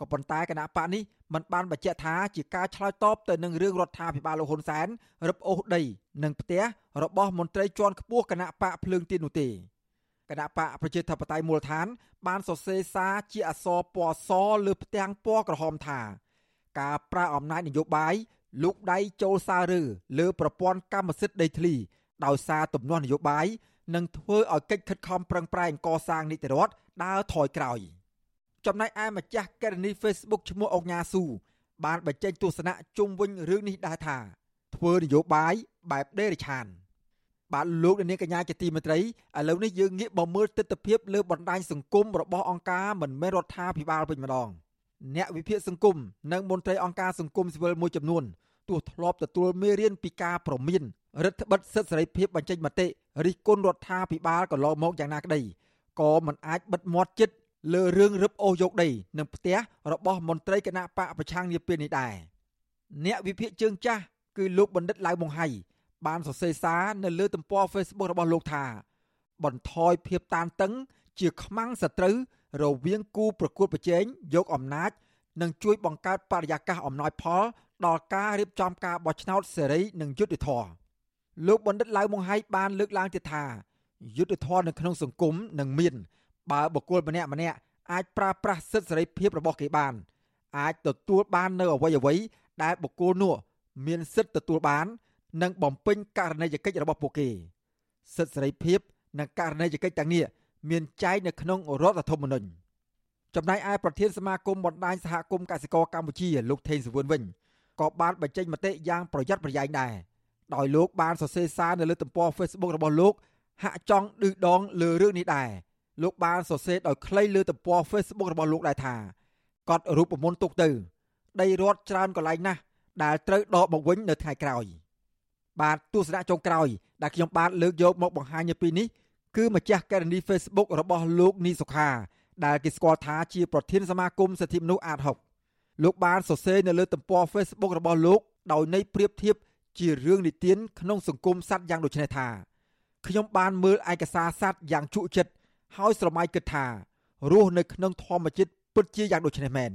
ក៏ប៉ុន្តែគណៈបកនេះមិនបានបញ្ជាក់ថាជាការឆ្លើយតបទៅនឹងរឿងរដ្ឋាភិបាលលោកហ៊ុនសែនរឹបអូសដី និងផ្ទះរបស់មន្ត្រីជាន់ខ្ពស់គណៈបកភ្លើងទៀននោះទេ គណៈបកប្រជាធិបតេយ្យមូលដ្ឋាន បានសរសេរសារជាអក្សរពណ៌សលើផ្ទាំងពណ៌ក្រហមថា ការប្រើអំណាចនយោបាយលូកដៃចូលសាររើលើប្រព័ន្ធកម្មសិទ្ធិដីធ្លី ដោយសារទំនាស់នយោបាយនិងធ្វើឲ្យកិច្ចខិតខំប្រឹងប្រែងកសាងនីតិរដ្ឋដើរថយក្រោយ។ចំណែកឯម្ចាស់កេរនី Facebook ឈ្មោះអុកញ៉ាស៊ូបានបញ្ចេញទស្សនៈជុំវិញរឿងនេះដែរថា ធ្វើនយោបាយបែបដេរឆាន បាទលោកនាងកញ្ញាជាទីមេត្រីឥឡូវនេះយើងងាកមកមើលទស្សនវិជ្ជាលើបណ្ដាញសង្គមរបស់អង្គការមិនមែនរដ្ឋាភិបាលវិញម្ដងអ្នកវិភាគសង្គមនិងមន្ត្រីអង្គការសង្គមស៊ីវិលមួយចំនួនទោះធ្លាប់ទទួលមេរៀនពីការប្រមានរដ្ឋបិទសិទ្ធិសេរីភាពបញ្ចេញមតិរិះគន់រដ្ឋាភិបាលកន្លងមកយ៉ាងណាក្តីក៏មិនអាចបិទមាត់ចិត្តលើរឿងរឹបអូសយកដីនិងផ្ទះរបស់មន្ត្រីគណៈបកប្រឆាំងនាពេលនេះដែរអ្នកវិភាគជើងចាស់គឺលោកបណ្ឌិតឡៅម៉ុងហៃ បានសរសេរសារនៅលើទំព័រ Facebook របស់លោកថា បន្ថយភាពតានតឹង ជាខ្មាំងសត្រូវរវាងគូប្រកួតប្រជែងយកអំណាចនិងជួយបង្កើតបរិយាកាសអំណោយផលដល់ការរៀបចំការបោះឆ្នោតសេរីនិងយុត្តិធម៌លោកបណ្ឌិតឡៅម៉ុងហៃបានលើកឡើងទៀតថាយុត្តិធម៌នៅក្នុងសង្គមនឹងមាន បើបុគ្គលម្នាក់ម្នាក់អាចប្រើប្រាស់សិទ្ធិសេរីភាពរបស់គេបាន អាចទទួលបាននៅអ្វីអ្វីដែលបុគ្គលនោះមានសិទ្ធិទទួលបាន និងបំពេញករណីយកិច្ចរបស់ពួកគេសិទ្ធិសេរីភាពនិងករណីយកិច្ចទាំងនេះមានចែងនៅក្នុងរដ្ឋធម្មនុញ្ញចំណែកឯប្រធានសមាគមបណ្ដាញសហគមន៍កសិករកម្ពុជាលោកថេងសវឿនវិញក៏បានបញ្ចេញមតិយ៉ាងប្រយ័ត្នប្រយែងដែរដោយលោកបានសរសេរសារនៅលើទំព័រ Facebook របស់លោកហាក់ចង់ឌឺដងលើរឿងនេះដែរលោកបានសរសេរដោយខ្លីលើទំព័រ Facebook របស់លោកដែរថាកត់រូបមន្តទុកទៅ ដីរត់ច្រើនកន្លែងណាស់ដែលត្រូវដកមកវិញនៅថ្ងៃក្រោយ បាទទស្សនៈចុងក្រោយដែលខ្ញុំបានលើកយកមកបង្ហាញនៅពេលនេះគឺម្ចាស់ករណី Facebook របស់លោកនីសុខាដែលគេស្គាល់ថាជាប្រធានសមាគមសិទ្ធិមនុស្សអាត6លោកបានសរសេរនៅលើទំព័រ Facebook របស់លោកដោយន័យប្រៀបធៀបជារឿងនិទានក្នុងសង្គមសត្វយ៉ាងដូចនេះថាខ្ញុំបានមើលឯកសារសត្វយ៉ាងជក់ចិត្តហើយស្រមៃគិតថារស់នៅក្នុងធម្មជាតិពិតជាយ៉ាងដូចនេះមែន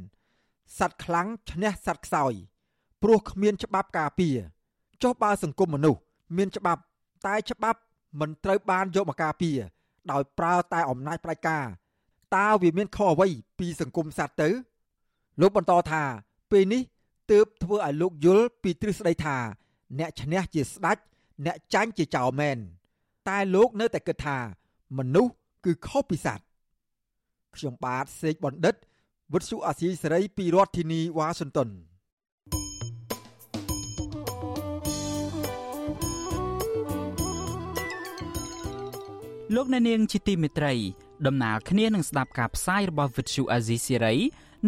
សត្វខ្លាំងឈ្នះសត្វខ្សោយព្រោះគ្មានច្បាប់ការពារ ចុះបើសង្គមមនុស្សមានច្បាប់តែច្បាប់មិនត្រូវបានយកមកការពារដោយប្រើតែអំណាចផ្ដាច់ការតើវាមានខុសអ្វីពីសង្គមសត្វទៅ លោកបន្តថាពេលនេះទើបធ្វើឲ្យលោកយល់ពីទ្រឹស្ដីថា អ្នកឈ្នះជាស្ដេចអ្នកចាញ់ជាចៅមែនតែលោកនៅតែគិតថា មនុស្សគឺខុសពីសត្វខ្ញុំបាទសេកបណ្ឌិតវុទ្ធុអាស៊ីសេរីពីរដ្ឋធានីវ៉ាស៊ីនតោន លោកអ្នកនាងជាទីមេត្រីដំណើរគ្នានឹងស្ដាប់ការផ្សាយរបស់វិទ្យុអាស៊ីសេរី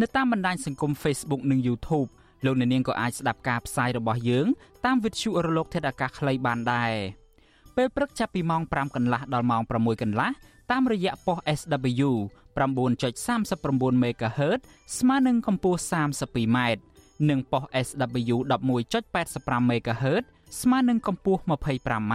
នៅតាមបណ្ដាញសង្គម Facebook និង YouTube លោកអ្នកនាងក៏អាចស្ដាប់ការផ្សាយរបស់យើងតាមវិទ្យុរលកធាតុអាកាសខ្លីបានដែរពេលព្រឹកចាប់ពីម៉ោង5កន្លះដល់ម៉ោង6កន្លះតាមរយៈប៉ុស SW 9.39 MHz ស្មើនឹងកម្ពស់ 32m និងប៉ុស SW 11.85 MHz ស្មើនឹងកម្ពស់ 25m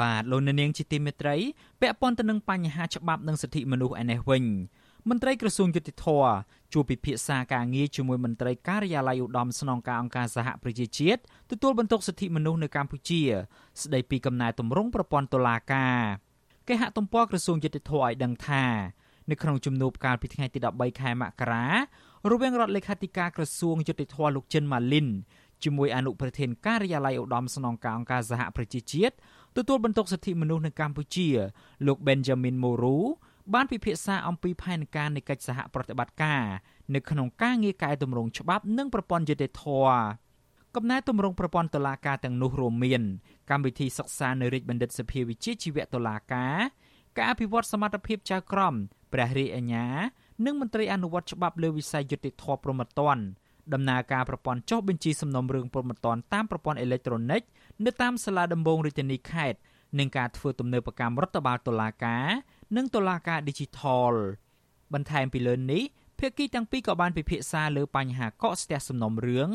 បាទលោកនាងជាទីមេត្រីពាក់ព័ន្ធទៅនឹងបញ្ហាច្បាប់និងសិទ្ធិមនុស្សឯនេះវិញមន្ត្រីក្រសួងយុតិធធជួបពិភាក្សាការងារជាមួយមន្ត្រីការិយាល័យឧត្តមស្នងការអង្គការសហប្រជាជាតិទទួលបន្ទុកសិទ្ធិមនុស្សនៅកម្ពុជា ស្ដីពីកំណែទម្រង់ប្រព័ន្ធតុលាការគេហទំព័រក្រសួងយុតិធធឲ្យដឹងថានៅក្នុងជំនួបកាលពីថ្ងៃទី13ខែមករារវាងរដ្ឋលេខាធិការក្រសួងយុតិធធលោកចិនម៉ាលីនជាមួយអនុប្រធានការិយាល័យឧត្តមស្នងការអង្គការសហប្រជាជាតិ ទទួលបន្ទុកសិទ្ធិមនុស្សនៅកម្ពុជា លោក Benjamin Moru បានពិភាក្សាអំពីផែនការនៃកិច្ចសហប្រតិបត្តិការនៅក្នុងការងារកែតម្រង់ច្បាប់និងប្រព័ន្ធយុតិធធម៌កំណែតម្រង់ប្រព័ន្ធតុលាការទាំងនោះរួមមានកម្មវិធីសិក្សានៅរាជបណ្ឌិតសភាវិជ្ជាជីវៈតុលាការការអភិវឌ្ឍសមត្ថភាពចៅក្រមព្រះរាជអាជ្ញា និងមន្ត្រីអនុវត្តច្បាប់លើវិស័យយុតិធធម៌ប្រមត្តន ដំណើរការប្រព័ន្ធចុះបញ្ជីសំណុំរឿងប្រមត្តនតាមប្រព័ន្ធអេឡិចត្រូនិកនៅតាមសាលាដំបងរាជធានីខេត្តនិងការធ្វើទំនើបកម្មរដ្ឋបាលតុលាការនិងតុលាការ Digital បន្ថែមពីលើនេះភាគីទាំងពីរក៏បានពិភាក្សាលើបញ្ហាកកស្ទះសំណុំរឿង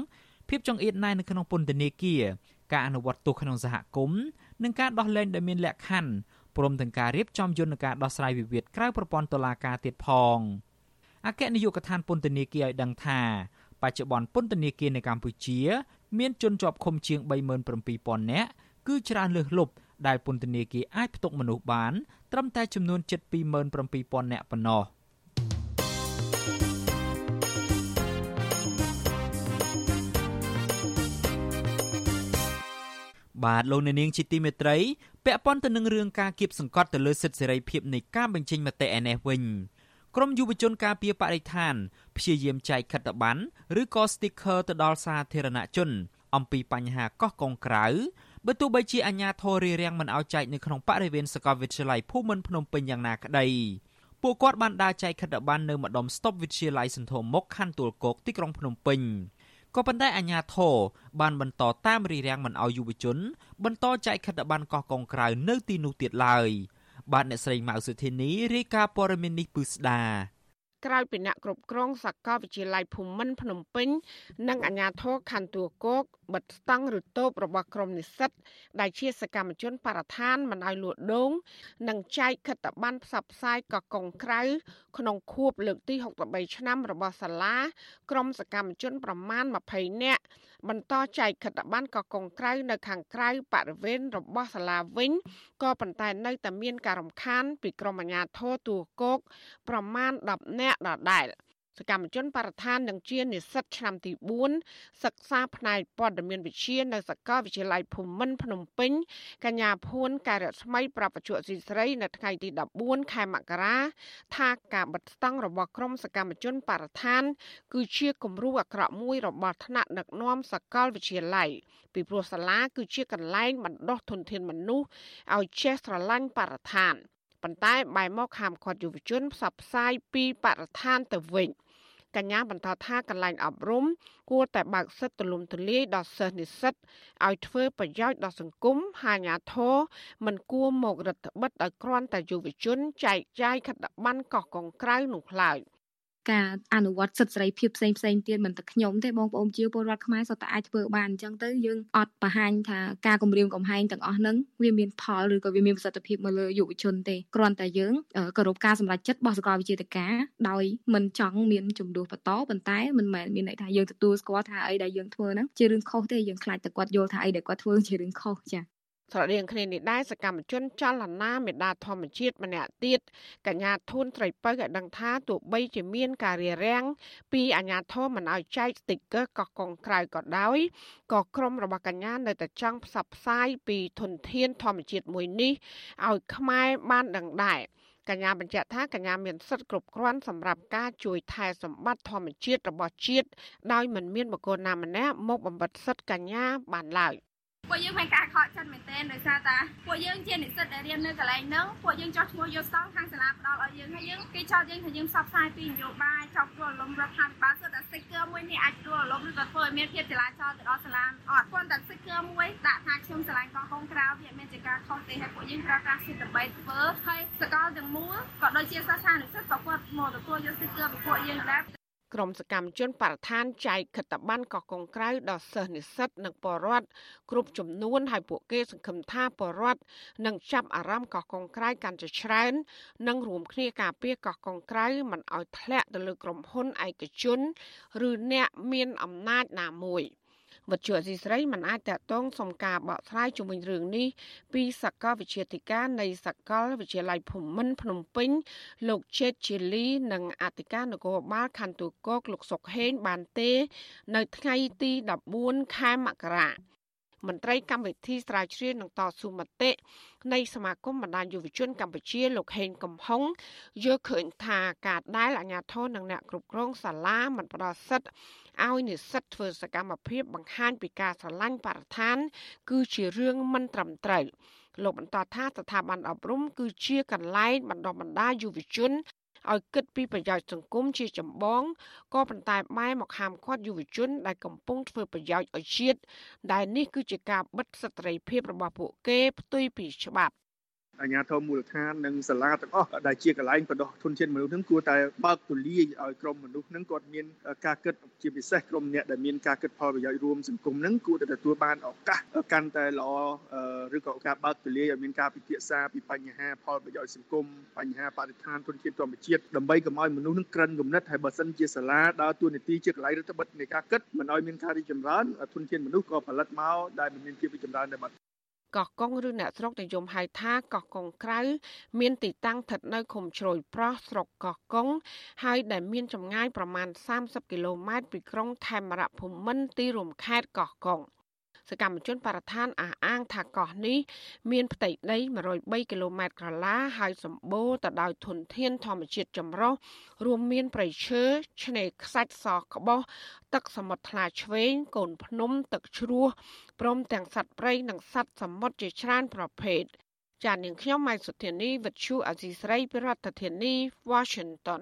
ភាពចង្អៀតណែននៅក្នុងពន្ធនាគារការអនុវត្តទោសក្នុងសហគមន៍និងការដោះលែងដែលមានលក្ខខណ្ឌព្រមទាំងការរៀបចំយន្តការដោះស្រាយវិវាទក្រៅប្រព័ន្ធតុលាការទៀតផងអគ្គនាយកដ្ឋានពន្ធនាគារឲ្យដឹងថា បច្ចុប្បន្នពន្ធនាគារនៅកម្ពុជា មានជនជាប់ឃុំជាង37,000នាក់គឺច្រើនលើសលប់ដែលពន្ធនាគារអាចផ្ទុកមនុស្សបាន ត្រឹមតែចំនួនជិត27,000នាក់ប៉ុណ្ណោះបាទលោកអ្នកនាងជាទីមេត្រីពាក់ព័ន្ធទៅនឹងរឿងការគៀបសង្កត់ទៅលើសិទ្ធិសេរីភាពនៃការបញ្ចេញមតិឯនេះវិញ ក្រមយុវជនការពារបរិស្ថានព្យាយាមចែកខិត្តប័ណ្ណឬក៏ sticker ទៅដល់សាធារណជន អំពីបញ្ហាកោះកុងក្រៅបើទោះបីជាអាជ្ញាធររារាំងមិនឲ្យចែកនៅក្នុងបរិវេណសាកលវិទ្យាល័យភូមិន្ទភ្នំពេញយ៉ាងណាក្តីពួកគាត់បានដើរចែកខិត្តប័ណ្ណនៅម្ដុំស្តុបវិទ្យាល័យសន្ធរមុខខណ្ឌទួលគោកទីក្រុងភ្នំពេញក៏ប៉ុន្តែអាជ្ញាធរបានបន្តតាមរារាំងមិនឲ្យយុវជន បន្តចែកខិត្តប័ណ្ណកោះកុងក្រៅនៅទីនោះទៀតឡើយ បាទអ្នកស្រីម៉ៅសុធានីរាយការណ៍ព័ត៌មាននេះពឺស្ដាក្រោយពីអ្នកគ្រប់គ្រងសាកលវិទ្យាល័យភូមិន្ទភ្នំពេញ និងអាជ្ញាធរខណ្ឌទួលគោកបិទស្តង់ឬតូបរបស់ក្រុមនិស្សិត ដែលជាសកម្មជនបរិស្ថានមិនឲ្យលួចដូង និងចែកខិត្តប័ណ្ណផ្សព្វផ្សាយកកុងក្រៅ ក្នុងខួបលើកទី63ឆ្នាំរបស់សាលា ក្រុមសកម្មជនប្រមាណ20នាក់ បន្តចែកខិត្តប័ណ្ណកកុងក្រៅនៅខាងក្រៅបរិវេណរបស់សាលាវិញក៏ប៉ុន្តែនៅតែមានការរំខានពីក្រុមអាជ្ញាធរទួគោកប្រមាណ10នាក់ដដែល។ សកម្មជនបរិស្ថាននិងជានិស្សិតឆ្នាំទី4សិក្សាផ្នែកព័ត៌មានវិទ្យានៅសាកលវិទ្យាល័យភូមិន្ទភ្នំពេញកញ្ញាភួនកែរស្មីប្រពន្ធស៊ីស្រីនៅថ្ងៃទី14ខែមករាថាការបិទស្តង់របស់ក្រមសកម្មជនបរិស្ថាន គឺជាគំរូអាក្រក់មួយរបស់ថ្នាក់ដឹកនាំសាកលវិទ្យាល័យពីព្រោះសាលាគឺជាកន្លែងបណ្ដុះធនធានមនុស្សឲ្យចេះស្រឡាញ់បរិស្ថានប៉ុន្តែបែរមកហាមឃាត់យុវជនផ្សព្វផ្សាយពីបរិស្ថានទៅវិញ។ កញ្ញាបន្តថាកន្លែងអប់រំគួរតែបើកសិទ្ធិទូលំទូលាយដល់សិស្សនិស្សិតឲ្យធ្វើប្រយោជន៍ដល់សង្គមហាញាធរមិនគួរមករដ្ឋបិទឲ្យគ្រាន់តែយុវជនចែកចាយខិត្តប័ណ្ណកោះកុងក្រៅនោះឡើយ។ ការអនុវត្តសិទ្ធិសេរីភាពផ្សេងផ្សេងទៀតមិនតែខ្ញុំទេបងប្អូនជាពលរដ្ឋខ្មែរសុទ្ធតែអាចធ្វើបានអញ្ចឹងទៅយើងអត់បង្ហាញថាការគម្រាមកំហែងទាំងអស់ហ្នឹងវាមានផលឬក៏វាមានប្រសិទ្ធភាពមកលើយុវជនទេគ្រាន់តែយើងគោរពការសម្រេចចិត្តរបស់សាកលវិទ្យាល័យដោយមិនចង់មានចំនួនបន្តប៉ុន្តែមិនមែនមានន័យថាយើងទទួលស្គាល់ថាអីដែលយើងធ្វើហ្នឹងជារឿងខុសទេយើងខ្លាចតែគាត់យល់ថាអីដែលគាត់ធ្វើជារឿងខុសចា៎ ស្រដៀងគ្នានេះដែរសកម្មជនចលនាមេដាធម្មជាតិម្នាក់ទៀតកញ្ញាធូនត្រីពៅឲ្យដឹងថាទោះបីជាមានការរារាំងពីអាជ្ញាធរមិនឲ្យចែកស្ទីគ័រកោះកុងក្រៅក៏ដោយក៏ក្រុមរបស់កញ្ញានៅតែចង់ផ្សព្វផ្សាយពីធនធានធម្មជាតិមួយនេះឲ្យខ្មែរបានដឹងដែរកញ្ញាបញ្ជាក់ថាកញ្ញាមានសិទ្ធិគ្រប់គ្រាន់សម្រាប់ការជួយថែសម្បត្តិធម្មជាតិរបស់ជាតិដោយមិនមានបុគ្គលណាម្នាក់មកបំបិទសិទ្ធិកញ្ញាបានឡើយ ពួកយើងមានការខកចិត្តមែនទែនដោយសារតាពួកយើងជានិស្សិតដែលរៀននៅកន្លែងហ្នឹងពួកយើងចោះឈ្មោះយកស្តង់ខាងសាលាផ្ដល់ឲ្យយើងហើយយើងគេចោទយើងថាយើងផ្សព្វផ្សាយពីនយោបាយចោទព្រោះលំរដ្ឋាភិបាលសុទ្ធតែ sticker មួយនេះអាចព្រោះលំឬក៏ធ្វើឲ្យមានភាពចលាចលទៅដល់សាលាអត់គាត់តែ sticker មួយដាក់ថាខ្ញុំឆ្លាញ់កោះកុងក្រៅវាមានជាការខុសទេហើយពួកយើងប្រើប្រាស់សិទ្ធិដើម្បីធ្វើហើយសកលទាំងមូលក៏ដូចជាសាសានុសិទ្ធិក៏គាត់មកទទួលយក sticker ពីពួកយើងដែរ ក្រមសកម្មជនបរិស្ថានចែកខិត្តប័ណ្ណកោះកុងក្រៅដល់សិស្សនិស្សិតនិងពលរដ្ឋគ្រប់ចំនួនហើយពួកគេសង្ឃឹមថាពលរដ្ឋនឹងចាប់អារម្មណ៍កោះកុងក្រៅកាន់តែច្រើន និងរួមគ្នាការពារកោះកុងក្រៅមិនឲ្យធ្លាក់ទៅលើក្រុមហ៊ុនឯកជន ឬអ្នកមានអំណាចណាមួយ។ វត្តជអសីស្រីមិនអាចតតងសុំការបកស្រាយជុំវិញរឿងនេះពីសកលវិទ្យាធិការនៃសកលវិទ្យាល័យភូមិន្ទភ្នំពេញ លោកជេតជាលី និងអធិការនគរបាលខណ្ឌទូកកលោកសុកហេងបានទេ នៅថ្ងៃទី14ខែមករាមន្ត្រីកម្មវិធីស្រាវជ្រាវនឹងតស៊ូមតិនៃសមាគមបណ្ដាញយុវជនកម្ពុជាលោកហេងកំហុងយល់ឃើញថាការដែលអាជ្ញាធរនិងអ្នកគ្រប់គ្រងសាលាមិនផ្ដល់សិទ្ធិ ឲ្យនិស្សិតធ្វើសកម្មភាពបង្ហាញពីការស្រឡាញ់បរិស្ថាន គឺជារឿងមិនត្រឹមត្រូវលោកបន្តថាស្ថាប័នអប់រំគឺជាកន្លែងបណ្ដុះបណ្ដាលយុវជនឲ្យគិតពីប្រយោជន៍សង្គមជាចម្បងក៏ប៉ុន្តែបែរមកហាមឃាត់យុវជនដែលកំពុងធ្វើប្រយោជន៍ឲ្យជាតិដែលនេះគឺជាការបិទសិទ្ធិភាពរបស់ពួកគេផ្ទុយពីច្បាប់ អាជ្ញាធរមូលដ្ឋាននិងសាលាទាំងអស់ដែលជាកន្លែងបដោះធនធានមនុស្សនឹងគួរតែបើកទូលាយឲ្យក្រុមមនុស្សនឹងគាត់មានការគិតជាពិសេសក្រុមអ្នកដែលមានការគិតផលប្រយោជន៍រួមសង្គមនឹងគួរតែទទួលបានឱកាសកាន់តែល្អឬក៏ការបើកទូលាយឲ្យមានការពិភាក្សាពីបញ្ហាផលប្រយោជន៍សង្គមបញ្ហាបរិស្ថានធនធានធម្មជាតិដើម្បីកុំឲ្យមនុស្សនឹងក្រិនគំនិតហើយបើសិនជាសាលាដើរតួនាទីជាកន្លែងរដ្ឋបិទនៃការគិតមិនឲ្យមានការរីកចម្រើនធនធានមនុស្សក៏ផលិតមកដែលមិនមានភាពរីកចម្រើនដែរបាទ កោះកុងឬអ្នកស្រុកនិយមហៅថាកោះកុងក្រៅ មានទីតាំងស្ថិតនៅឃុំជ្រោយប្រោះស្រុកកោះកុងហើយដែលមានចម្ងាយប្រមាណ30គីឡូម៉ែត្រពីក្រុងខេមរៈភូមិន្ទទីរួមខេត្តកោះកុង សកម្មជនបរិស្ថានអះអាងថាកោះនេះមានផ្ទៃដី103គីឡូម៉ែត្រក្រឡាហើយសម្បូរទៅដោយធនធានធម្មជាតិចម្រុះរួមមានព្រៃឈើឆ្នេរខ្សាច់សក្បោះទឹកសមុទ្រថ្លាឆ្វេងកូនភ្នំទឹកជ្រោះព្រមទាំងសត្វព្រៃនិងសត្វសមុទ្រជាច្រើនប្រភេទចាននាងខ្ញុំម៉ៃសុធានីវិទ្យុអសីស្រីប្រធានាធិបតី Washington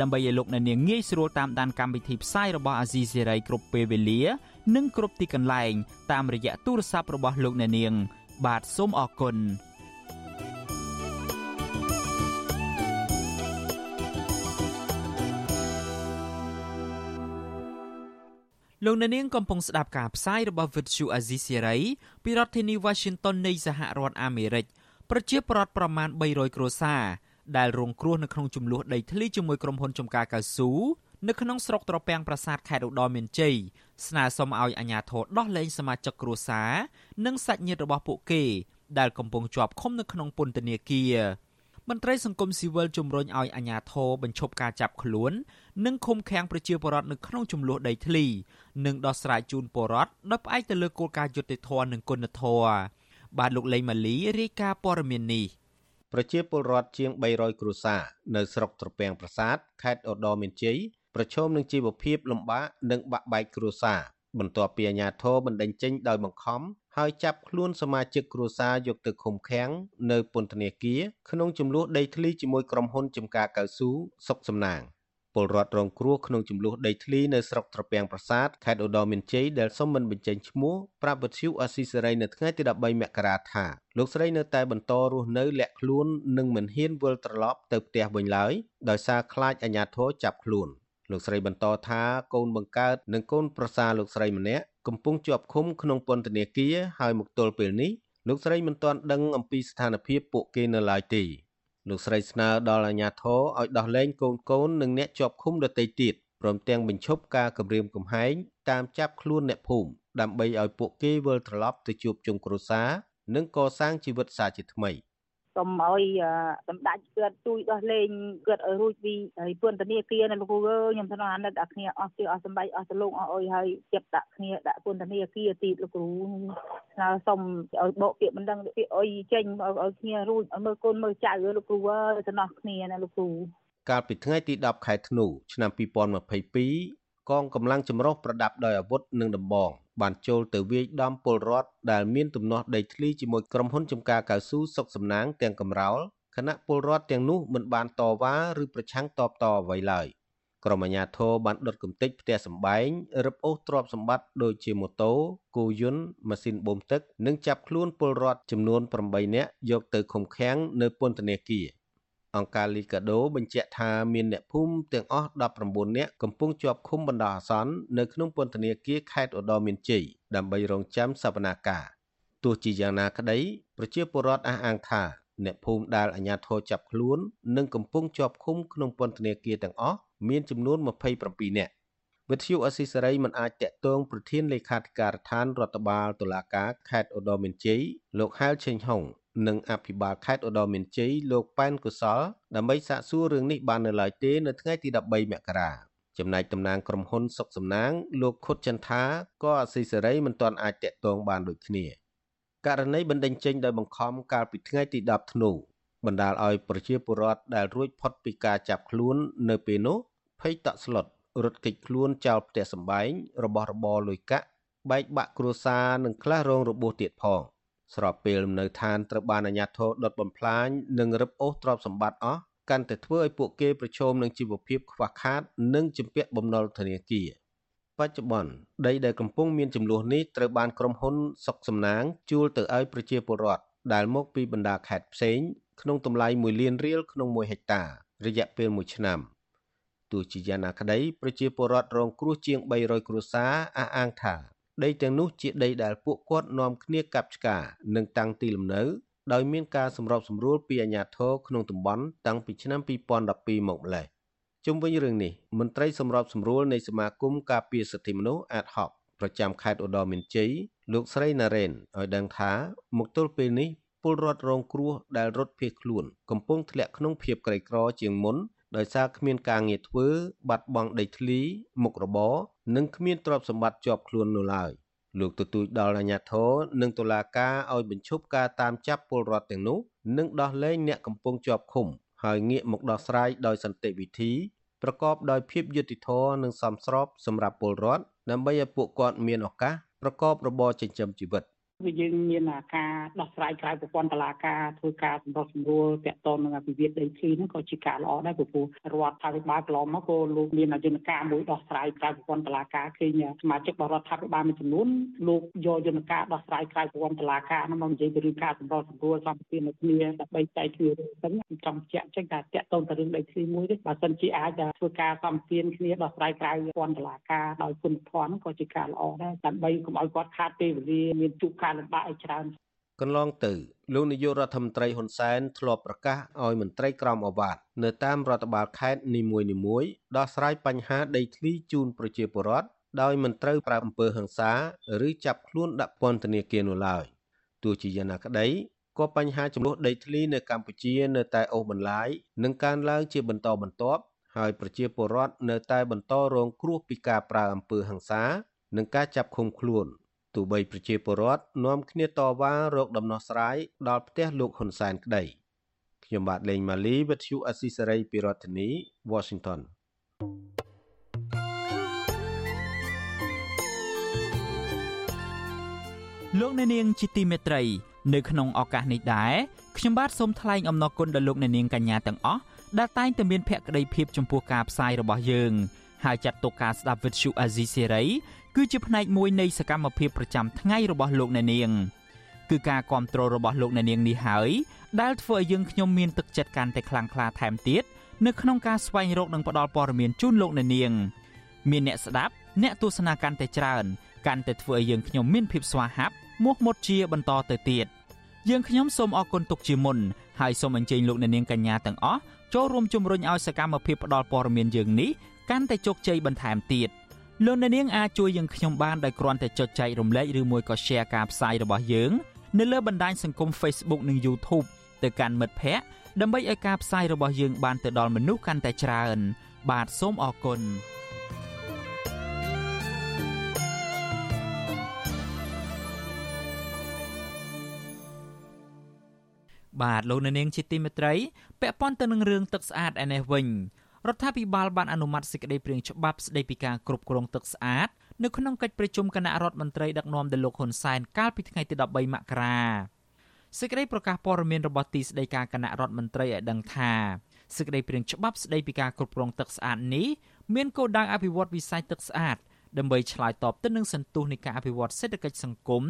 ដើម្បីឲ្យលោកអ្នកនាងងាយស្រួលតាមដានកម្មវិធីផ្សាយរបស់អាស៊ីសេរីគ្រប់ពេលវេលា និងគ្រប់ទីកន្លែង តាមរយៈទូរស័ព្ទរបស់លោកអ្នកនាង បាទសូមអរគុណលោកអ្នកនាងកំពុងស្ដាប់ការផ្សាយរបស់ Vuthu Azizi Serai ពីរដ្ឋធានី Washington នៃសហរដ្ឋអាមេរិកប្រជាប្រដ្ឋប្រមាណ300គ្រួសារ ដែលរងគ្រោះនៅក្នុងចំនួនដីធ្លីជាមួយក្រុមហ៊ុនចំការកៅស៊ូនៅក្នុងស្រុកត្រពាំងប្រាសាទខេត្តឧត្តរមានជ័យស្នើសុំឲ្យអាជ្ញាធរដោះលែងសមាជិកគ្រួសារនិងសាច់ញាតិរបស់ពួកគេដែលកំពុងជាប់ឃុំនៅក្នុងពន្ធនាគារមន្ត្រីសង្គមស៊ីវិលជំរុញឲ្យអាជ្ញាធរបញ្ឈប់ការចាប់ខ្លួន និងឃុំឃាំងប្រជាពលរដ្ឋនៅក្នុងចំនួនដីធ្លី និងដោះស្រាយជូនពលរដ្ឋដោយផ្អែកទៅលើគោលការណ៍យុត្តិធម៌និងគុណធម៌បាទលោកលេងម៉ាលីរាយការណ៍ព័ត៌មាននេះ ប្រជាពលរដ្ឋជាង300គ្រួសារនៅស្រុកត្រពាំងប្រាសាទខេត្តឧត្តរមានជ័យប្រឈមនឹងជីវភាពលំបាកនិងបាក់បែកគ្រួសារបន្ទាប់ពីអាជ្ញាធរបណ្តេញចេញដោយបង្ខំហើយចាប់ខ្លួនសមាជិកគ្រួសារយកទៅឃុំឃាំងនៅពន្ធនាគារក្នុងចំនួនដីធ្លីជាមួយក្រុមហ៊ុនចំការកៅស៊ូសុកសំណាង ពលរដ្ឋរងគ្រោះក្នុងចំនួនដីធ្លីនៅស្រុកត្រពាំងប្រាសាទខេត្តឧត្តរមានជ័យដែលសុំមិនបញ្ចេញឈ្មោះប្រាប់វិទ្យុអស៊ីសេរីនៅថ្ងៃទី13មករាថាលោកស្រីនៅតែបន្តរស់នៅលាក់ខ្លួននិងមិនហ៊ានវិលត្រឡប់ទៅផ្ទះវិញឡើយដោយសារខ្លាចអាជ្ញាធរចាប់ខ្លួនលោកស្រីបន្តថាកូនបង្កើតនិងកូនប្រសារលោកស្រីម្នាក់កំពុងជាប់ឃុំក្នុងពន្ធនាគារហើយមកទល់ពេលនេះលោកស្រីមិនទាន់ដឹងអំពីស្ថានភាពពួកគេនៅឡើយទេ លោកស្រីស្នើដល់អាជ្ញាធរឲ្យដោះលែងកូនកូននិងអ្នកជាប់ឃុំដទៃទៀតព្រមទាំងបញ្ឈប់ការគំរាមកំហែងតាមចាប់ខ្លួនអ្នកភូមិដើម្បីឲ្យពួកគេវិលត្រឡប់ទៅជួបជុំគ្រួសារនិងកសាងជីវិតសាជាថ្មី។ សូមឲ្យសម្ដេចគាត់ជួយដោះលែងគាត់ឲ្យរួចពីហើយពន្ធនាគារនៅលោកគ្រូអើយខ្ញុំថ្នាក់អាណិតអាគ្នាអស់ទីអស់សម្បែកអស់ទៅលោកអស់អុយហើយចាប់ដាក់គ្នាដាក់ពន្ធនាគារទៀតលោកគ្រូស្នើសុំឲ្យបកពាក្យមិនដឹងពាក្យអុយចេញឲ្យគ្នារួចឲ្យមើលកូនមើលចៅលោកគ្រូអើយទៅនោះគ្នាណាលោកគ្រូកាលពីថ្ងៃទី10ខែធ្នូឆ្នាំ2022 កងកម្លាំងចម្រុះប្រដាប់ដោយអាវុធនិងដំបង បានចូលទៅវាយដំពលរដ្ឋដែលមានទំនាស់ដីធ្លីជាមួយក្រុមហ៊ុនចំការកៅស៊ូសុកសំណាងទាំងកំរោលគណៈពលរដ្ឋទាំងនោះមិនបានតវ៉ាឬប្រឆាំងតបតអ្វីឡើយក្រុមអាជ្ញាធរបានដុតកំទេចផ្ទះសម្បែងរឹបអូសទ្រព្យសម្បត្តិដូចជាម៉ូតូគោយន្តម៉ាស៊ីនបូមទឹក និងចាប់ខ្លួនពលរដ្ឋចំនួន8នាក់យកទៅឃុំឃាំងនៅពន្ធនាគារ អង្គការលីកាដូបញ្ជាក់ថាមានអ្នកភូមិទាំងអស់19នាក់កំពុងជាប់ឃុំបណ្ដោះអាសន្ននៅក្នុងពន្ធនាគារខេត្តឧត្តរមានជ័យដើម្បីរងចាំសវនាការទោះជាយ៉ាងណាក្តីប្រជាពលរដ្ឋអះអាងថាអ្នកភូមិដែលអាជ្ញាធរចាប់ខ្លួននិងកំពុងជាប់ឃុំក្នុងពន្ធនាគារទាំងអស់មានចំនួន27នាក់វិទ្យុអស៊ីសេរីមិនអាចតាក់ទងប្រធានលេខាធិការដ្ឋានរដ្ឋបាលតុលាការខេត្តឧត្តរមានជ័យលោកហែលឆេងហុង និងអភិបាលខេត្តឧត្តរមានជ័យលោកប៉ែនកុសលដើម្បីសាកសួររឿងនេះបាននៅឡើយទេនៅថ្ងៃទី13មករាចំណែកតំណាងក្រុមហ៊ុនសុកសំណាង លោកខុតចន្ទថាក៏អសីសេរីមិនទាន់អាចតាក់ទងបានដូចគ្នាករណីបណ្ដឹងចេញដោយបង្ខំកាលពីថ្ងៃទី10ធ្នូបណ្ដាលឲ្យប្រជាពលរដ្ឋដែលរួចផុតពីការចាប់ខ្លួននៅពេលនោះភ័យតក់ស្លុតរត់គេចខ្លួនចោលផ្ទះសម្បែងរបស់របរលុយកាក់បែកបាក់គ្រួសារនិងខ្លះរងរបួសទៀតផង។ ស្របពេលលំនៅឋានត្រូវបានអាជ្ញាធរដុតបំផ្លាញនិងរឹបអូសទ្រព្យសម្បត្តិអស់កាន់តែធ្វើឲ្យពួកគេប្រឈមនឹងជីវភាពខ្វះខាត និងជំពាក់បំណុលធនាគារបច្ចុប្បន្នដីដែលកំពុងមានចំនួននេះត្រូវបានក្រុមហ៊ុនសុកសំណាងជួលទៅឲ្យប្រជាពលរដ្ឋដែលមកពីបណ្ដាខេត្តផ្សេងក្នុងតម្លៃ1លានរៀលក្នុង1ហិកតា រយៈពេល1ឆ្នាំទោះជាយ៉ាងណាក្តីប្រជាពលរដ្ឋរងគ្រោះជាង300គ្រួសារអះអាងថា ដីទាំងនោះជាដីដែលពួកគាត់នាំគ្នាកាប់ឆ្ការ និងតាំងទីលំនៅ ដោយមានការសម្របសម្រួលពីអាជ្ញាធរក្នុងតំបន់តាំងពីឆ្នាំ2012មកម្លេះជុំវិញរឿងនេះមន្ត្រីសម្របសម្រួលនៃសមាគមការពារសិទ្ធិមនុស្សអាតហុកប្រចាំខេត្តឧត្តរមានជ័យលោកស្រីណារ៉េនឲ្យដឹងថាមកទល់ពេលនេះពលរដ្ឋរងគ្រោះដែលរត់ភៀសខ្លួន កំពុងធ្លាក់ក្នុងភាពក្រីក្រជាងមុន ដោយសារគ្មានការងារធ្វើ បាត់បង់ដីធ្លី មុខរបរនិងគ្មានទ្រព្យសម្បត្តិជាប់ខ្លួននោះឡើយលោកទទូចដល់អាជ្ញាធរនិងតុលាការឲ្យបញ្ឈប់ការតាមចាប់ពលរដ្ឋទាំងនោះនិងដោះលែងអ្នកកំពុងជាប់ឃុំហើយងាកមកដោះស្រាយដោយសន្តិវិធីប្រកបដោយភាពយុត្តិធម៌និងសមស្របសម្រាប់ពលរដ្ឋដើម្បីឲ្យពួកគាត់មានឱកាសប្រកបរបរចិញ្ចឹមជីវិត។ គឺយើងមានការដោះស្រាយក្រៅប្រព័ន្ធតុលាការធ្វើការសម្រុះសម្រួលតាក់ទងនឹងវិវាទដីធ្លីហ្នឹងក៏ជាការល្អដែរព្រោះរដ្ឋាភិបាលកន្លងមកក៏លោកមានយន្តការមួយដោះស្រាយក្រៅប្រព័ន្ធតុលាការឃើញសមាជិកបរដ្ឋាភិបាលមួយចំនួនលោកយកយន្តការដោះស្រាយក្រៅប្រព័ន្ធតុលាការហ្នឹងមកនិយាយពីរឿងការសម្រុះសម្រួលសម្ពាធនៅគ្នាដើម្បីចែកគ្នាហ្នឹងចង់ជែកចេញតែតាក់ទងទៅរឿងដីធ្លីមួយទេបើសិនជាអាចធ្វើការសម្ពាធគ្នាដោះស្រាយក្រៅប្រព័ន្ធតុលាការដោយគុណធម៌ក៏ជាការល្អដែរដើម្បីកុំឲ្យគាត់ខាតពេលវេលាមានជួបការលំបាកឲ្យច្រើនកន្លងទៅលោកនាយករដ្ឋមន្ត្រីហ៊ុនសែនធ្លាប់ប្រកាសឲ្យមន្ត្រីក្រមអាវ៉ាតនៅតាមរដ្ឋបាលខេត្តនីមួយៗដោះស្រាយបញ្ហាដីធ្លីជូនប្រជាពលរដ្ឋដោយមិនត្រូវប្រើអំពើហិង្សាឬចាប់ខ្លួនដាក់ពន្ធនាគារនោះឡើយទោះជាយ៉ាងណាក្តីក៏បញ្ហាចំនួនដីធ្លីនៅកម្ពុជានៅតែអូសបន្លាយនិងកើនឡើងជាបន្តបន្ទាប់ហើយប្រជាពលរដ្ឋនៅតែបន្តរងគ្រោះពីការប្រើអំពើហិង្សា និងការចាប់ឃុំខ្លួន ទោះបីប្រជាពលរដ្ឋនាំគ្នាតវ៉ារកដំណោះស្រាយដល់ផ្ទះលោកហ៊ុនសែនក្តីខ្ញុំបាទលេងម៉ាលីវិទ្យុអស៊ីសេរីពីរដ្ឋធានី Washington លោកអ្នកនាងជាទីមេត្រី នៅក្នុងឱកាសនេះដែរខ្ញុំបាទសូមថ្លែងអំណរគុណដល់លោកអ្នកនាងកញ្ញាទាំងអស់ដែលតែងតែមានភក្ដីភាពចំពោះការផ្សាយរបស់យើងហើយចាត់ទុកការស្ដាប់វិទ្យុអាស៊ីសេរីគឺជាផ្នែកមួយនៃសកម្មភាពប្រចាំថ្ងៃរបស់លោកអ្នកនាងគឺការគ្រប់គ្រងរបស់លោកអ្នកនាងនេះហើយដែលធ្វើឲ្យយើងខ្ញុំមានទឹកចិត្តកាន់តែខ្លាំងក្លាថែមទៀតនៅក្នុងការស្វែងរកនិងផ្តល់ព័ត៌មានជូនលោកអ្នកនាងមានអ្នកស្ដាប់អ្នកទស្សនាកាន់តែច្រើនកាន់តែធ្វើឲ្យយើងខ្ញុំមានភាពស្វាហាប់មោះមុតជាបន្តទៅទៀតយើងខ្ញុំសូមអរគុណទុកជាមុនហើយសូមអញ្ជើញលោកអ្នកនាងកញ្ញាទាំងអស់ចូលរួមជំរុញឲ្យសកម្មភាពផ្តល់ព័ត៌មានយើងនេះកាន់តែជោគជ័យបន្ថែមទៀត។ លោកអ្នកនាងអាចជួយយើងខ្ញុំបានដោយគ្រាន់តែចុចចែករំលែកឬមួយក៏ Share ការផ្សាយរបស់យើងនៅលើបណ្ដាញសង្គម Facebook និង YouTube ទៅកាន់មិត្តភ័ក្តិដើម្បីឲ្យការផ្សាយរបស់យើងបានទៅដល់មនុស្សកាន់តែច្រើន បាទសូមអរគុណបាទលោកអ្នកនាងជាទីមេត្រីពាក់ព័ន្ធទៅនឹងរឿងទឹកស្អាតឯនេះវិញ រដ្ឋាភិបាលបានអនុម័តសេចក្តីព្រាងច្បាប់ស្តីពីការគ្រប់គ្រងទឹកស្អាតនៅក្នុងកិច្ចប្រជុំគណៈរដ្ឋមន្ត្រីដឹកនាំដោយលោកហ៊ុនសែនកាលពីថ្ងៃទី13មករាសេចក្តីប្រកាសព័ត៌មានរបស់ទីស្តីការគណៈរដ្ឋមន្ត្រីឲ្យដឹងថាសេចក្តីព្រាងច្បាប់ស្តីពីការគ្រប់គ្រងទឹកស្អាតនេះមានគោលដៅអភិវឌ្ឍវិស័យទឹកស្អាតដើម្បីឆ្លើយតបទៅនឹងសន្ទុះនៃការអភិវឌ្ឍសេដ្ឋកិច្ចសង្គម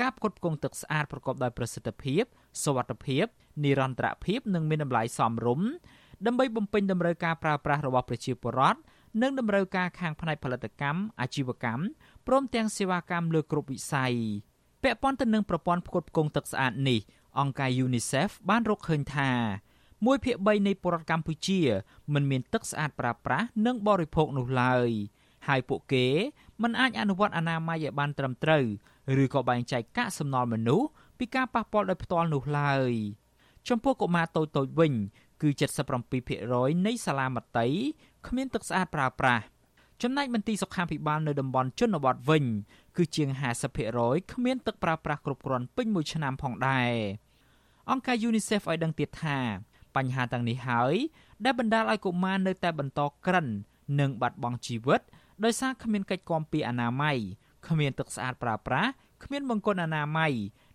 ការផ្គត់ផ្គង់ទឹកស្អាតប្រកបដោយប្រសិទ្ធភាពសុវត្ថិភាពនិរន្តរភាពនិងមានតម្លៃសមរម្យ ដើម្បីបំពេញតម្រូវការប្រើប្រាស់របស់ប្រជាពលរដ្ឋនិងតម្រូវការខាងផ្នែកផលិតកម្មអាជីវកម្មព្រមទាំងសេវាកម្មលើគ្រប់វិស័យពាក់ព័ន្ធទៅនឹងប្រព័ន្ធផ្គត់ផ្គង់ទឹកស្អាតនេះអង្គការ UNICEF បានរកឃើញថា1ភាគ3នៃពលរដ្ឋកម្ពុជាមិនមានទឹកស្អាតប្រើប្រាស់និងបរិភោគនោះឡើយហើយពួកគេមិនអាចអនុវត្តអនាម័យឲ្យបានត្រឹមត្រូវឬក៏បែងចែកកាកសំណល់មនុស្សពីការប៉ះពាល់ដោយផ្ទាល់នោះឡើយចំពោះកុមារតូចៗវិញ គឺ77%នៃសាលាមត្តេយ្យគ្មានទឹកស្អាតប្រើប្រាស់ចំណែកមន្ទីរសុខាភិបាលនៅតំបន់ជនបទវិញ គឺជាង50%គ្មានទឹកប្រើប្រាស់គ្រប់គ្រាន់ពេញមួយឆ្នាំផងដែរអង្គការ UNICEF ឲ្យដឹងទៀតថាបញ្ហាទាំងនេះហើយដែលបណ្ដាលឲ្យកុមារនៅតែបន្តក្រិននិងបាត់បង់ជីវិតដោយសារគ្មានកិច្ចគាំពារអនាម័យគ្មានទឹកស្អាតប្រើប្រាស់គ្មានបង្គន់អនាម័យ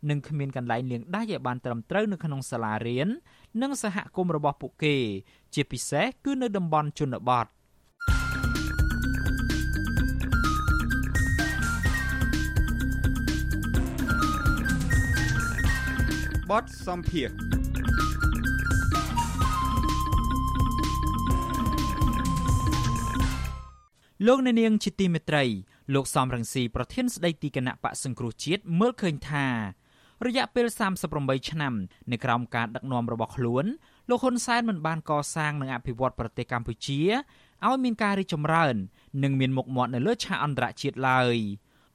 និងគ្មានកន្លែងលាងដៃឲ្យបានត្រឹមត្រូវនៅក្នុងសាលារៀននិងសហគមន៍របស់ពួកគេ ជាពិសេសគឺនៅតំបន់ជនបទបទសំភារលោកអ្នកនាងជាទីមេត្រីលោកសំរងស៊ីប្រធានស្ដីទីគណៈបកសង្គ្រោះជាតិមើលឃើញថា រយៈពេល38ឆ្នាំនៃក្រោមការដឹកនាំរបស់ខ្លួនលោកហ៊ុនសែនមិនបានកសាងនិងអភិវឌ្ឍប្រទេសកម្ពុជាឲ្យមានការរីកចម្រើន និងមានមុខមាត់នៅលើឆាកអន្តរជាតិឡើយ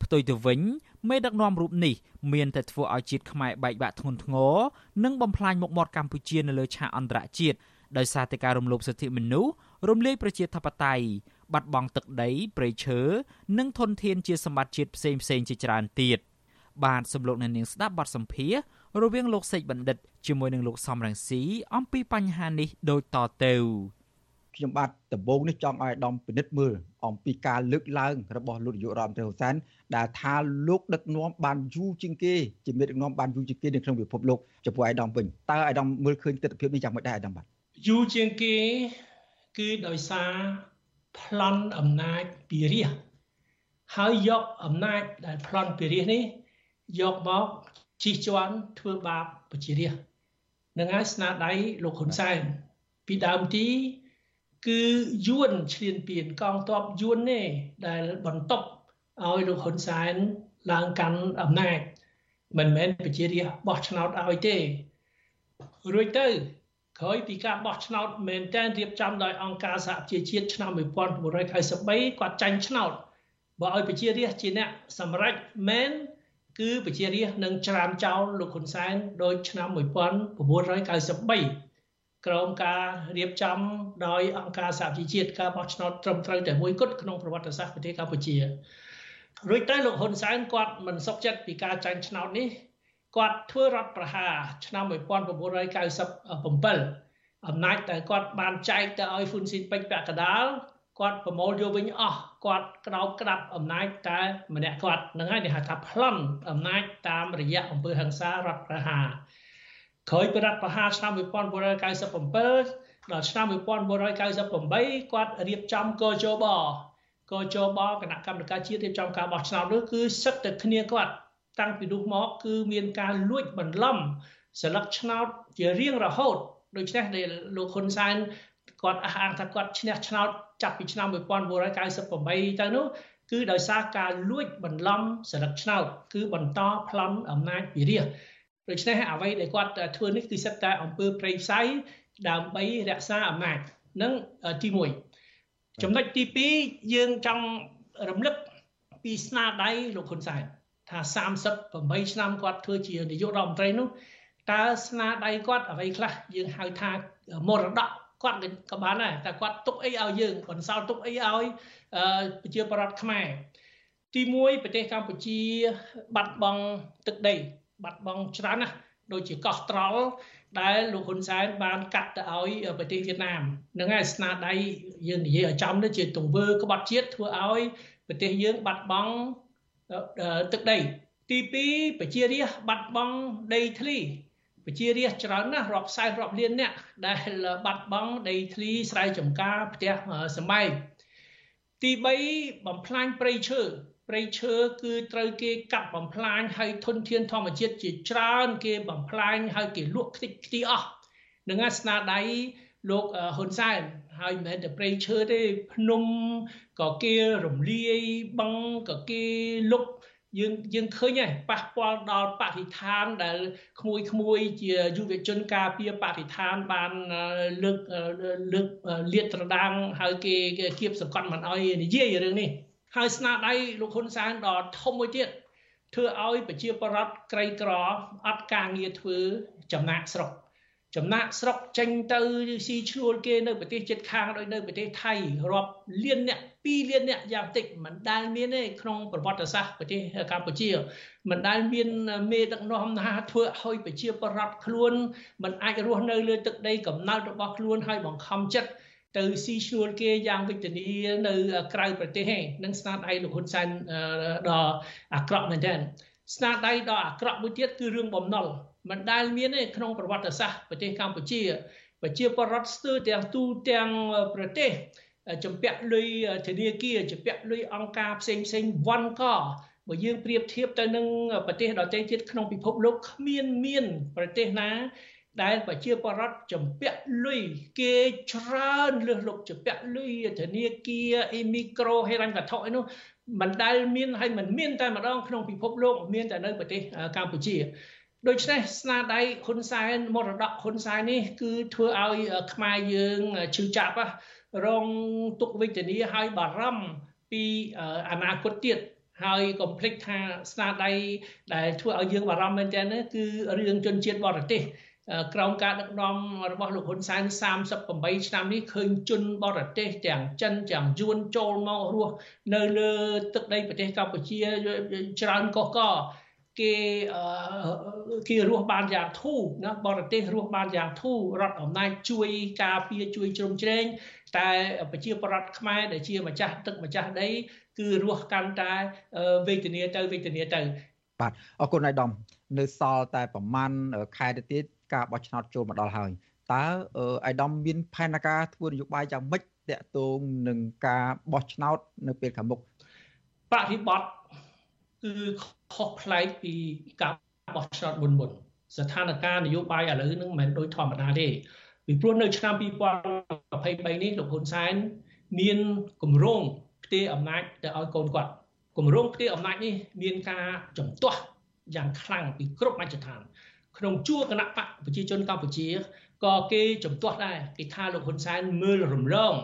ផ្ទុយទៅវិញមេដឹកនាំរូបនេះមានតែធ្វើឲ្យជាតិខ្មែរបែកបាក់ធ្ងន់ធ្ងរនិងបំផ្លាញមុខមាត់កម្ពុជានៅលើឆាកអន្តរជាតិដោយសារតែការរំលោភសិទ្ធិមនុស្សរំលាយប្រជាធិបតេយ្យបាត់បង់ទឹកដីព្រៃឈើនិងធនធានជាសម្បត្តិជាតិផ្សេងផ្សេងជាច្រើនទៀត បាទសំលោកនៅនាងស្ដាប់បទសម្ភាសរវាងលោកសេចបណ្ឌិតជាមួយនឹងលោកសំរងស៊ីអំពីបញ្ហានេះដូចតទៅខ្ញុំបាទដំបូងនេះចង់ឲ្យដំពិនិត្យមើលអំពីការលើកឡើងរបស់លោកនាយករដ្ឋមន្ត្រីហ៊ុនសែនដែលថាលោកដឹកនាំបានយូរជាងគេជាមេដឹកនាំបានយូរជាងគេនៅក្នុងពិភពលោកចំពោះអាយដាមវិញតើអាយដាមមើលឃើញទស្សនវិជ្ជានេះយ៉ាងម៉េចដែរអាយដាមបាទយូរជាងគេគឺដោយសារប្លន់អំណាចពីរាជហើយយកអំណាចដែលប្លន់ពីរាជនេះ យកមកជិះជាន់ធ្វើបាបប្រជារាស្ត្រនឹងហើយស្នាដៃលោកហ៊ុនសែនពីដើមទី គឺយួនឈ្លានពានកងទ័ពយួននេះដែលបន្ទប់ឲ្យលោកហ៊ុនសែនឡើងកាន់អំណាចមិនមែនប្រជារាស្ត្របោះឆ្នោតឲ្យទេរួចទៅក្រោយពីការបោះឆ្នោតមែនតែនរៀបចំដោយអង្គការសហប្រជាជាតិឆ្នាំ1993គាត់ចាញ់ឆ្នោតបើឲ្យប្រជារាស្ត្រជាអ្នកសម្រេចមែន គឺប្រជារាស្ត្រនឹងច្រានចោលលោកហ៊ុនសែនដោយឆ្នាំ1993ក្រោមការរៀបចំដោយអង្គការសហជីវជាតិការបោះឆ្នោតត្រឹមត្រូវតែមួយគត់ក្នុងប្រវត្តិសាស្ត្រប្រទេសកម្ពុជារួចទៅលោកហ៊ុនសែនគាត់មិនសុខចិត្តពីការចាញ់ឆ្នោតនេះគាត់ធ្វើរដ្ឋប្រហារឆ្នាំ1997អំណាចដែលគាត់បានចែកទៅឲ្យហ៊ុនស៊ីនពេជ្រពាក់កដាល គាត់ប្រមូលយកវិញអស់គាត់ក្តោបក្តាប់អំណាចតែម្នាក់គាត់នឹងហើយគេហៅថាប្លន់អំណាចតាមរយៈអង្គើហ ংস ារដ្ឋប្រហារក្រោយពីរដ្ឋប្រហារឆ្នាំ1997ដល់ឆ្នាំ1998គាត់រៀបចំកោជបកោជបគណៈកម្មការជាតិរៀបចំការបោះឆ្នោតនោះគឺសឹកតែគ្នាគាត់តាំងពីនោះមកគឺមានការលួចបន្លំស្លឹកឆ្នោតជារៀងរហូតដូច្នេះដែលលោកហ៊ុនសែន គាត់អះអាងថាគាត់ឈ្នះឆ្នោតចាប់ពីឆ្នាំ1998ទៅនោះគឺដោយសារការលួចបន្លំស្លឹកឆ្នោតគឺបន្តប្លន់អំណាចពីរាជដូច្នេះអ្វីដែលគាត់ធ្វើនេះគឺសិតតែអំពើប្រេយផ្សៃដើម្បីរក្សាអំណាចនឹងទី1ចំណុចទី2យើងចង់រំលឹកពីស្នាដៃលោកហ៊ុនសែនថា38ឆ្នាំគាត់ធ្វើជានាយករដ្ឋមន្ត្រីនោះតើស្នាដៃគាត់អ្វីខ្លះយើងហៅថាមរតក គាត់ក៏បានដែរតែគាត់ទុកអីឲ្យយើងបន្សល់ទុកអីឲ្យប្រជាប្រដ្ឋខ្មែរទី1ប្រទេសកម្ពុជា បាត់បង់ទឹកដី បាត់បង់ច្រើនណាស់ដូចជាកោះត្រល់ដែលលោកហ៊ុនសែនបានកាត់ទៅឲ្យប្រទេសវៀតណាមនឹងហើយស្នាដៃយើងនិយាយឲ្យចំទៅជាទង្វើក្បត់ជាតិធ្វើឲ្យប្រទេសយើងបាត់បង់ទឹកដី ទី2ប្រជារាស្ត្របាត់បង់ដីធ្លី ប្រជារាស្ត្រច្រើនណាស់រាប់សែនរាប់លានអ្នកដែលបាត់បង់ដីធ្លីស្រែចម្ការផ្ទះសម្បែងទី3បំផ្លាញព្រៃឈើព្រៃឈើគឺត្រូវគេកាប់បំផ្លាញហើយធនធានធម្មជាតិជាច្រើនគេបំផ្លាញហើយគេលក់ខ្ទេចខ្ទីអស់នឹងស្នាដៃលោកហ៊ុនសែនហើយមិនមែនតែព្រៃឈើទេភ្នំក៏គេរំលាយបឹងក៏គេលុប យើងយើងឃើញហើយប៉ះពាល់ដល់បរិស្ថានដែលក្មួយក្មួយជាយុវជនការពារបរិស្ថានបានលើកលើកលាតត្រដាងហើយគេគៀបសង្កត់មិនអោយនិយាយរឿងនេះហើយស្នាដៃលោកហ៊ុនសែនដ៏ធំមួយទៀតធ្វើឲ្យប្រជាពលរដ្ឋក្រីក្រអត់ការងារធ្វើចំណាក់ស្រុក ចំណាក់ស្រុកចេញទៅស៊ីឈ្នួលគេនៅប្រទេសជិតខាងដោយនៅប្រទេសថៃរាប់លានអ្នក2លានអ្នកយ៉ាងតិចមិនដែលមានទេក្នុងប្រវត្តិសាស្ត្រប្រទេសកម្ពុជាមិនដែលមានមេដឹកនាំណាធ្វើឲ្យប្រជាពលរដ្ឋខ្លួនមិនអាចរស់នៅលើទឹកដីកំណើតរបស់ខ្លួនហើយបង្ខំចិត្តទៅស៊ីឈ្នួលគេយ៉ាងវិជ្ជមាននៅក្រៅប្រទេសឯងនឹងស្នាដៃលោកហ៊ុនសែនដ៏អាក្រក់មែនទែនស្នាដៃដ៏អាក្រក់មួយទៀតគឺរឿងបំណុល មិនដែលមានទេក្នុងប្រវត្តិសាស្ត្រប្រទេសកម្ពុជា ប្រជាពលរដ្ឋស្ទើរទាំងទូទាំងប្រទេសចំពាក់លុយធនាគារចំពាក់លុយអង្គការផ្សេងផ្សេងវ៉ាន់កបើយើងប្រៀបធៀបទៅនឹងប្រទេសដទៃទៀតក្នុងពិភពលោកគ្មានមាន ប្រទេសណា ដែលប្រជាពលរដ្ឋចម្ពាក់លុយគេច្រើនលើសលប់ចម្ពាក់លុយធនាគារអ៊ីមីក្រូហេរ៉ាញ់វត្ថុអីនោះមិនដែលមានហើយមិនមានតែម្ដងក្នុងពិភពលោកមានតែនៅប្រទេសកម្ពុជា ដូច្នេះស្នាដៃហ៊ុនសែនមរតកហ៊ុនសែននេះគឺធ្វើឲ្យខ្មែរយើងឈឺចាប់រងទុកវេទនាហើយបារម្ភពីអនាគតទៀតហើយកុំភ្លេចថាស្នាដៃដែលធ្វើឲ្យយើងបារម្ភមែនទែនគឺរឿងជនជាតិបរទេសក្រោមការដឹកនាំរបស់លោកហ៊ុនសែន38ឆ្នាំនេះឃើញជនបរទេសទាំងចិនទាំងយួនចូលមករស់នៅលើទឹកដីប្រទេសកម្ពុជាច្រើនកកក គេគេរស់បានយ៉ាងធូរណាបរទេសរស់បានយ៉ាងធូររដ្ឋអំណាចជួយការពារជួយជ្រោមជ្រែងតែប្រជាប្រដ្ឋខ្មែរដែលជាម្ចាស់ទឹកម្ចាស់ដី គឺរស់កាន់តែវេទនាទៅវេទនាទៅ បាទអរគុណអាយដាមនៅសល់តែប្រហែលខែទៅទៀតការបោះឆ្នោតចូលមកដល់ហើយតើអាយដាមមានផែនការធ្វើនយោបាយយ៉ាងម៉េចតកតងនឹងការបោះឆ្នោតនៅពេលខាងមុខបរិបត្តិ គឺខុសប្លែកពីការបោះឆ្នោតមុនមុនស្ថានភាពនយោបាយឥឡូវនឹងមិនមែនដូចធម្មតាទេពីព្រោះនៅឆ្នាំ2023នេះលោកហ៊ុនសែនមានគម្រោងផ្ទេរអំណាចទៅឲ្យកូនគាត់គម្រោងផ្ទេរអំណាចនេះមានការចំទាស់យ៉ាងខ្លាំងពីគ្រប់មជ្ឈដ្ឋានក្នុងជួរគណៈបកប្រជាជនកម្ពុជាក៏គេចំទាស់ដែរគេថាលោកហ៊ុនសែនមើលរំលង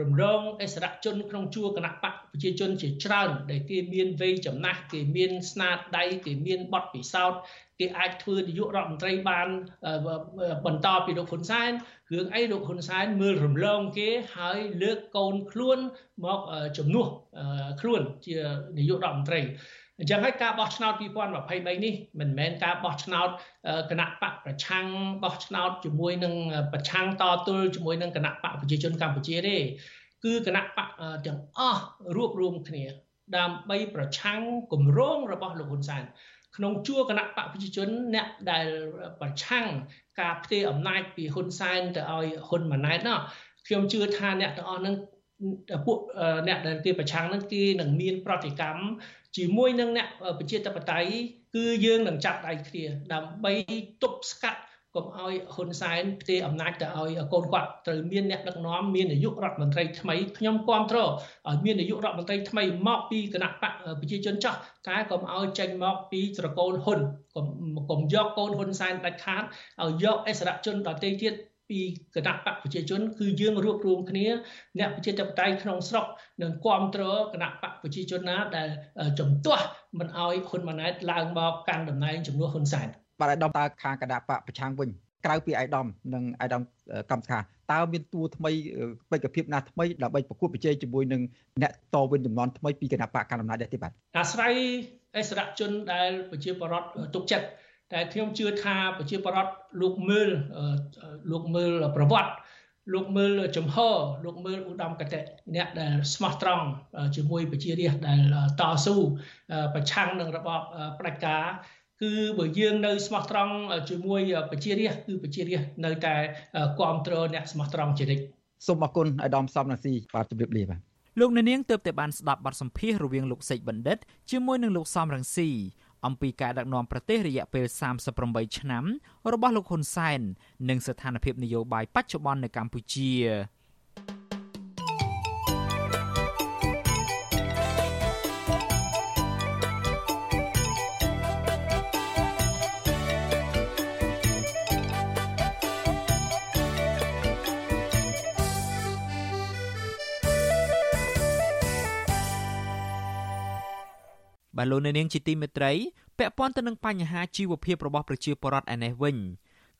រំលងអសរជនក្នុងជួរគណៈបកប្រជាជនជាច្រើនដែលគេមានវ័យចំណាស់គេមានស្នាដៃគេមានបទពិសោធន៍គេអាចធ្វើនាយករដ្ឋមន្ត្រីបានបន្តពីលោកហ៊ុនសែនរឿងអីលោកហ៊ុនសែនមើលរំលងគេហើយលើកកូនខ្លួនមកជំនួសខ្លួនជានាយករដ្ឋមន្ត្រី អញ្ចឹងហើយការបោះឆ្នោត2023នេះមិនមែនការបោះឆ្នោតគណៈបកប្រឆាំងបោះឆ្នោតជាមួយនឹងប្រឆាំងតទល់ជាមួយនឹងគណៈបកប្រជាជនកម្ពុជាទេគឺគណៈបកទាំងអស់រួបរวมគ្នា ដើម្បីប្រឆាំងគម្រោងរបស់លោកហ៊ុនសែនក្នុងជួរគណៈបកប្រជាជនអ្នកដែលប្រឆាំងការផ្ទេរអំណាចពីហ៊ុនសែនទៅឲ្យហ៊ុនម៉ាណែតណោះខ្ញុំជឿថាអ្នកទាំងអស់នឹងពួកអ្នកដែលគេប្រឆាំងនឹងគេនឹងមានប្រតិកម្ម ជាមួយនឹងអ្នកប្រជាធិបតេយ្យគឺយើងនឹងចាប់ដៃគ្នាដើម្បីទប់ស្កាត់កុំឲ្យហ៊ុនសែនផ្ទេរអំណាចទៅឲ្យកូនគាត់ត្រូវមានអ្នកដឹកនាំមាននាយករដ្ឋមន្ត្រីថ្មីខ្ញុំគ្រប់គ្រងឲ្យមាននាយករដ្ឋមន្ត្រីថ្មីមកពីគណៈបកប្រជាជនចាស់តែកុំឲ្យចេញមកពីត្រកូលហ៊ុនកុំកុំយកកូនហ៊ុនសែនដាច់ខាតឲ្យយកអសរជនដទៃទៀត ពីគណៈបកប្រជាជន គឺយើងរួបរวมគ្នាអ្នកប្រជាធិបតេយ្យក្នុងស្រុកនឹងគ្រប់គ្រងគណៈបកប្រជាជនណាដែលជំទាស់មិនឲ្យហ៊ុនម៉ាណែតឡើងមកកាន់តំណែងជំនួសហ៊ុនសែនបាទអាយដាមតើខាងគណៈបកប្រឆាំងវិញក្រៅពីអាយដាមនិងអាយដាមកម្មសខាតើមានតួថ្មីបេក្ខភាពណាថ្មីដើម្បីប្រកួតប្រជែងជាមួយនឹងអ្នកតវិញចំនួនថ្មីពីគណៈបកកណ្ដាលអំណាចដែរទេបាទអាស្រ័យអសរជនដែលប្រជាពលរដ្ឋទុកចិត្ត តែខ្ញុំជឿថាប្រជាពលរដ្ឋលោកមើលលោកមើលប្រវត្តិលោកមើលចំហលោកមើលឧត្តមកតេអ្នកដែលស្មោះត្រង់ជាមួយប្រជារាស្ត្រដែលតស៊ូប្រឆាំងនឹងរបបផ្ដាច់ការគឺបើយើងនៅស្មោះត្រង់ជាមួយប្រជារាស្ត្រគឺប្រជារាស្ត្រនៅតែគ្រប់គ្រងអ្នកស្មោះត្រង់ជានិច្ចសូមអរគុណអាដាមសំណាស៊ីបាទជម្រាបលាបាទលោកអ្នកនាងទើបតែបានស្ដាប់បទសម្ភាសន៍រវាងលោកសេចបណ្ឌិតជាមួយនឹងលោកសំរងស៊ី អំពីការដឹកនាំប្រទេសរយៈពេល38ឆ្នាំរបស់លោកហ៊ុនសែននិងស្ថានភាពនយោបាយបច្ចុប្បន្ននៅកម្ពុជា បាទលោកនាងជាទីមេត្រីពាក់ព័ន្ធទៅនឹងបញ្ហាជីវភាពរបស់ប្រជាពលរដ្ឋឯនេះវិញ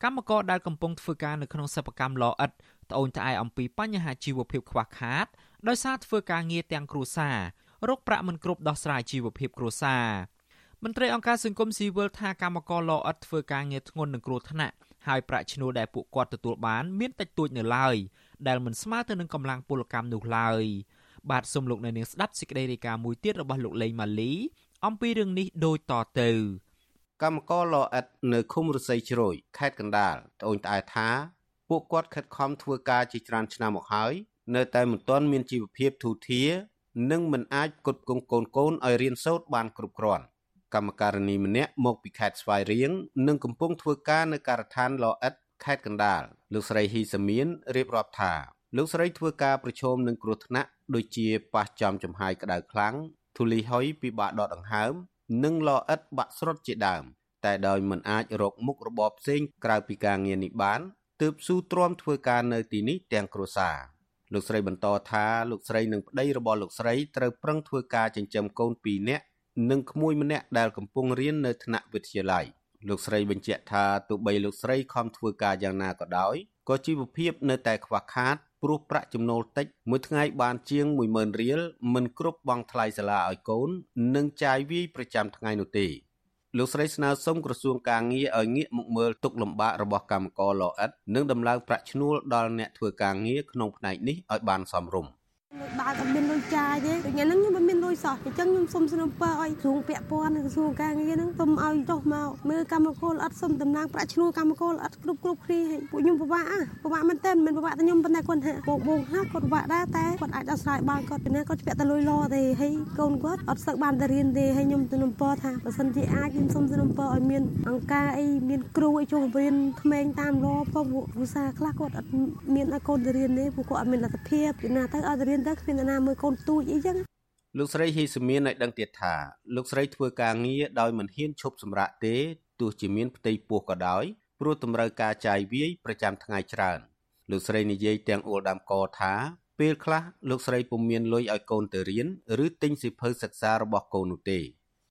កម្មករដែលកំពុងធ្វើការនៅក្នុងសិប្បកម្មលអិតត្អូញត្អែអំពីបញ្ហាជីវភាពខ្វះខាតដោយសារធ្វើការងារទាំងគ្រួសាររកប្រាក់មិនគ្រប់ដោះស្រាយជីវភាពគ្រួសារមន្ត្រីអង្គការសង្គមស៊ីវិលថាកម្មករលអិតធ្វើការងារធ្ងន់នឹងគ្រោះថ្នាក់ហើយប្រាក់ឈ្នួលដែលពួកគាត់ទទួលបានមានតិចតួចនៅឡើយដែលមិនស្មើទៅនឹងកម្លាំងពលកម្មនោះឡើយបាទសូមលោកនៅនាងស្ដាប់សេចក្តីរាយការណ៍មួយទៀតរបស់លោកលេងម៉ាលី អំពីរឿងនេះដូចតទៅកម្មករលអិតនៅឃុំរស័យជ្រោយខេត្តកណ្ដាលត្អូញត្អែថាពួកគាត់ខិតខំធ្វើការជាច្រើនឆ្នាំមកហើយនៅតែមិនទាន់មានជីវភាពធូរធារនិងមិនអាចផ្គត់ផ្គង់កូនកូនឲ្យរៀនសូត្របានគ្រប់គ្រាន់កម្មការនីម្នាក់មកពីខេត្តស្វាយរៀងនិងកំពុងធ្វើការនៅការដ្ឋានលអិតខេត្តកណ្ដាលលោកស្រីហ៊ីសាមៀនរៀបរាប់ថាលោកស្រីធ្វើការប្រឈមនឹងគ្រោះថ្នាក់ដូចជាប៉ះចំចំហាយក្តៅខ្លាំង ធូលីហុយពិបាកដកដង្ហើម និងលអិតបាក់ស្រុតជាដើម តែដោយមិនអាចរកមុខរបរផ្សេងក្រៅពីការងារនេះបានទើបស៊ូទ្រាំធ្វើការនៅទីនេះទាំងគ្រួសារលោកស្រីបន្តថាលោកស្រីនិងប្តីរបស់លោកស្រីត្រូវប្រឹងធ្វើការចិញ្ចឹមកូន2នាក់និងក្មួយម្នាក់ដែលកំពុងរៀននៅថ្នាក់វិទ្យាល័យ លោកស្រីបញ្ជាក់ថាទោះបីលោកស្រីខំធ្វើការយ៉ាងណាក៏ដោយក៏ជីវភាពនៅតែខ្វះខាតព្រោះប្រាក់ចំណូលតិចមួយថ្ងៃបានជាង10000រៀលមិនគ្រប់បង់ថ្លៃសាលាឲ្យកូន និងចាយវាយប្រចាំថ្ងៃនោះទេលោកស្រីស្នើសុំក្រសួងការងារឲ្យងាកមកមើលទុកលំបាករបស់កម្មករលអិតនិងដំឡើងប្រាក់ឈ្នួលដល់អ្នកធ្វើការងារក្នុងផ្នែកនេះឲ្យបានសមរម្យ។លុយ បើកអត់មានលុយចាយទេដូចថ្ងៃហ្នឹងខ្ញុំមិនមានលុយសោះអញ្ចឹងខ្ញុំសុំស្នើពើឲ្យក្រសួងពាក់ព័ន្ធនិងក្រសួងការងារហ្នឹងសុំឲ្យចុះមកមើលកម្មករអត់សុំតំណាងប្រាក់ឈ្នួលកម្មករអត់គ្រប់គ្រប់គ្នាហើយពួកខ្ញុំពិបាកអាពិបាកមែនតើមិនពិបាកតែខ្ញុំប៉ុន្តែគាត់ថាបងបងហាគាត់ពិបាកដែរតែគាត់អាចដោះស្រាយបានគាត់ពីណាគាត់ពាក់តែលុយលទេហើយកូនគាត់អត់ស្ឹកបានទៅរៀនទេហើយខ្ញុំទៅនំពរថាបើសិនជាអាចខ្ញុំសុំស្នើពើឲ្យមានអង្គការអីមានគ្រូឲ្យចុះបង្រៀនក្មេងតាមលផងពួកឧស្សាហ៍ខ្លះគាត់អត់មានឲ្យកូនទៅរៀនទេពួកគាត់អត់មានលទ្ធភាពពីណាទៅឲ្យទៅរៀនទៅគ្មានអ្នកណាមើលកូនទូចអីចឹងលោកស្រីហ៊ីសមៀនឲ្យដឹងទៀតថាលោកស្រីធ្វើការងារដោយមិនហ៊ានឈប់សម្រាកទេទោះជាមានផ្ទៃពោះក៏ដោយព្រោះតម្រូវការចាយវាយប្រចាំថ្ងៃច្រើនលោកស្រីនិយាយទាំងអួលដើមកថាពេលខ្លះលោកស្រីពុំមានលុយឲ្យកូនទៅរៀនឬទិញសៀវភៅសិក្សារបស់កូននោះទេ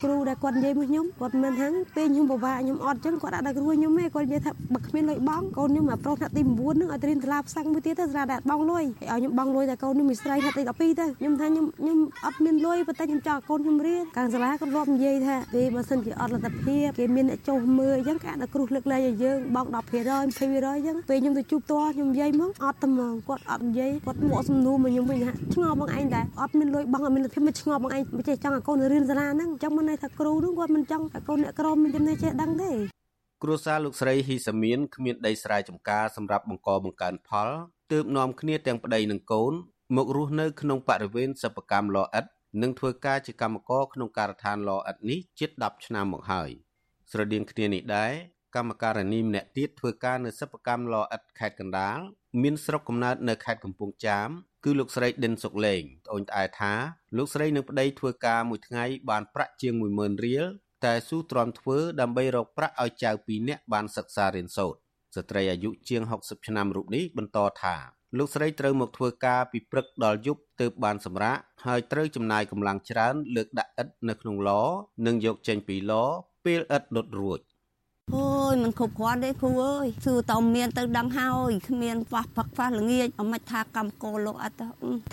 គ្រូដែលគាត់និយាយមកខ្ញុំគាត់មិនថាពេលខ្ញុំពិបាកខ្ញុំអត់ចឹងគាត់ដាក់ដល់គ្រូខ្ញុំទេគាត់និយាយថាបើគ្មានលុយបង់កូនខ្ញុំមកប្រុសថ្នាក់ទី9ហ្នឹងឲ្យទៅរៀនសាលាផ្សឹងមួយទៀតទៅសាលាដែលបង់លុយហើយឲ្យខ្ញុំបង់លុយតែកូនខ្ញុំមួយស្រីថ្នាក់ទី12ទៅខ្ញុំថាខ្ញុំខ្ញុំអត់មានលុយប៉ុន្តែខ្ញុំចង់ឲ្យកូនខ្ញុំរៀនខាងសាលាគាត់រាប់និយាយថាពេលបើសិនជាអត់លទ្ធភាពគេមានអ្នកចុះមើលអញ្ចឹងគេអាចដល់គ្រូលើកលែងឲ្យយើងបង់10% 20%អញ្ចឹងពេលខ្ញុំទៅជួបតខ្ញុំនិយាយមកអត់តែហ្មងគាត់អត់និយាយគាត់មកសំណួរមកខ្ញុំវិញថាឆ្ងល់បងឯងដែរអត់មានលុយបង់អត់មានលទ្ធភាពមិនឆ្ងល់បងឯងមិនចេះចង់ឲ្យកូនរៀនសាលាហ្នឹងអញ្ចឹងមិនន័យថាគ្រូនោះគាត់មិនចង់ឲ្យកូនអ្នកក្រមានចំណេះចេះដឹងទេគ្រួសារលោកស្រីហ៊ីសាមៀនគ្មានដីស្រែចម្ការសម្រាប់បង្កបង្កើនផលទើបនាំគ្នាទាំងប្តីនិងកូន មករស់នៅក្នុងបរិវេណសិប្បកម្មលអិតនិងធ្វើការជាកម្មករក្នុងការដ្ឋានលអិតនេះជិត10ឆ្នាំមកហើយស្រដៀងគ្នានេះដែរ កម្មការនីម្នាក់ទៀតធ្វើការនៅសិប្បកម្មលអិតខេត្តកណ្ដាលមានស្រុកកំណើតនៅខេត្តកំពង់ចាមគឺលោកស្រីដិនសុកលេងត្អូញត្អែថាលោកស្រីនិងប្តីធ្វើការមួយថ្ងៃបានប្រាក់ជាង10000រៀលតែស៊ូទ្រាំធ្វើដើម្បីរកប្រាក់ឲ្យចៅពីរនាក់បានសិក្សារៀនសូត្រស្ត្រីអាយុជាង60ឆ្នាំរូបនេះបន្តថាលោកស្រីត្រូវមកធ្វើការពីព្រឹកដល់យប់ទើបបានសម្រាកហើយត្រូវចំណាយកម្លាំងច្រើនលើកដាក់ឥដ្ឋនៅក្នុងឡនិងយកចេញពីឡពេលឥដ្ឋដុតរួច។ អូយមិនគ្រប់គ្រាន់ទេគ្រូអើយគឺតើមានទៅដឹងហើយគ្មានខ្វះផឹកខ្វះល្ងាចអមិនថាកម្មកោលោកអត់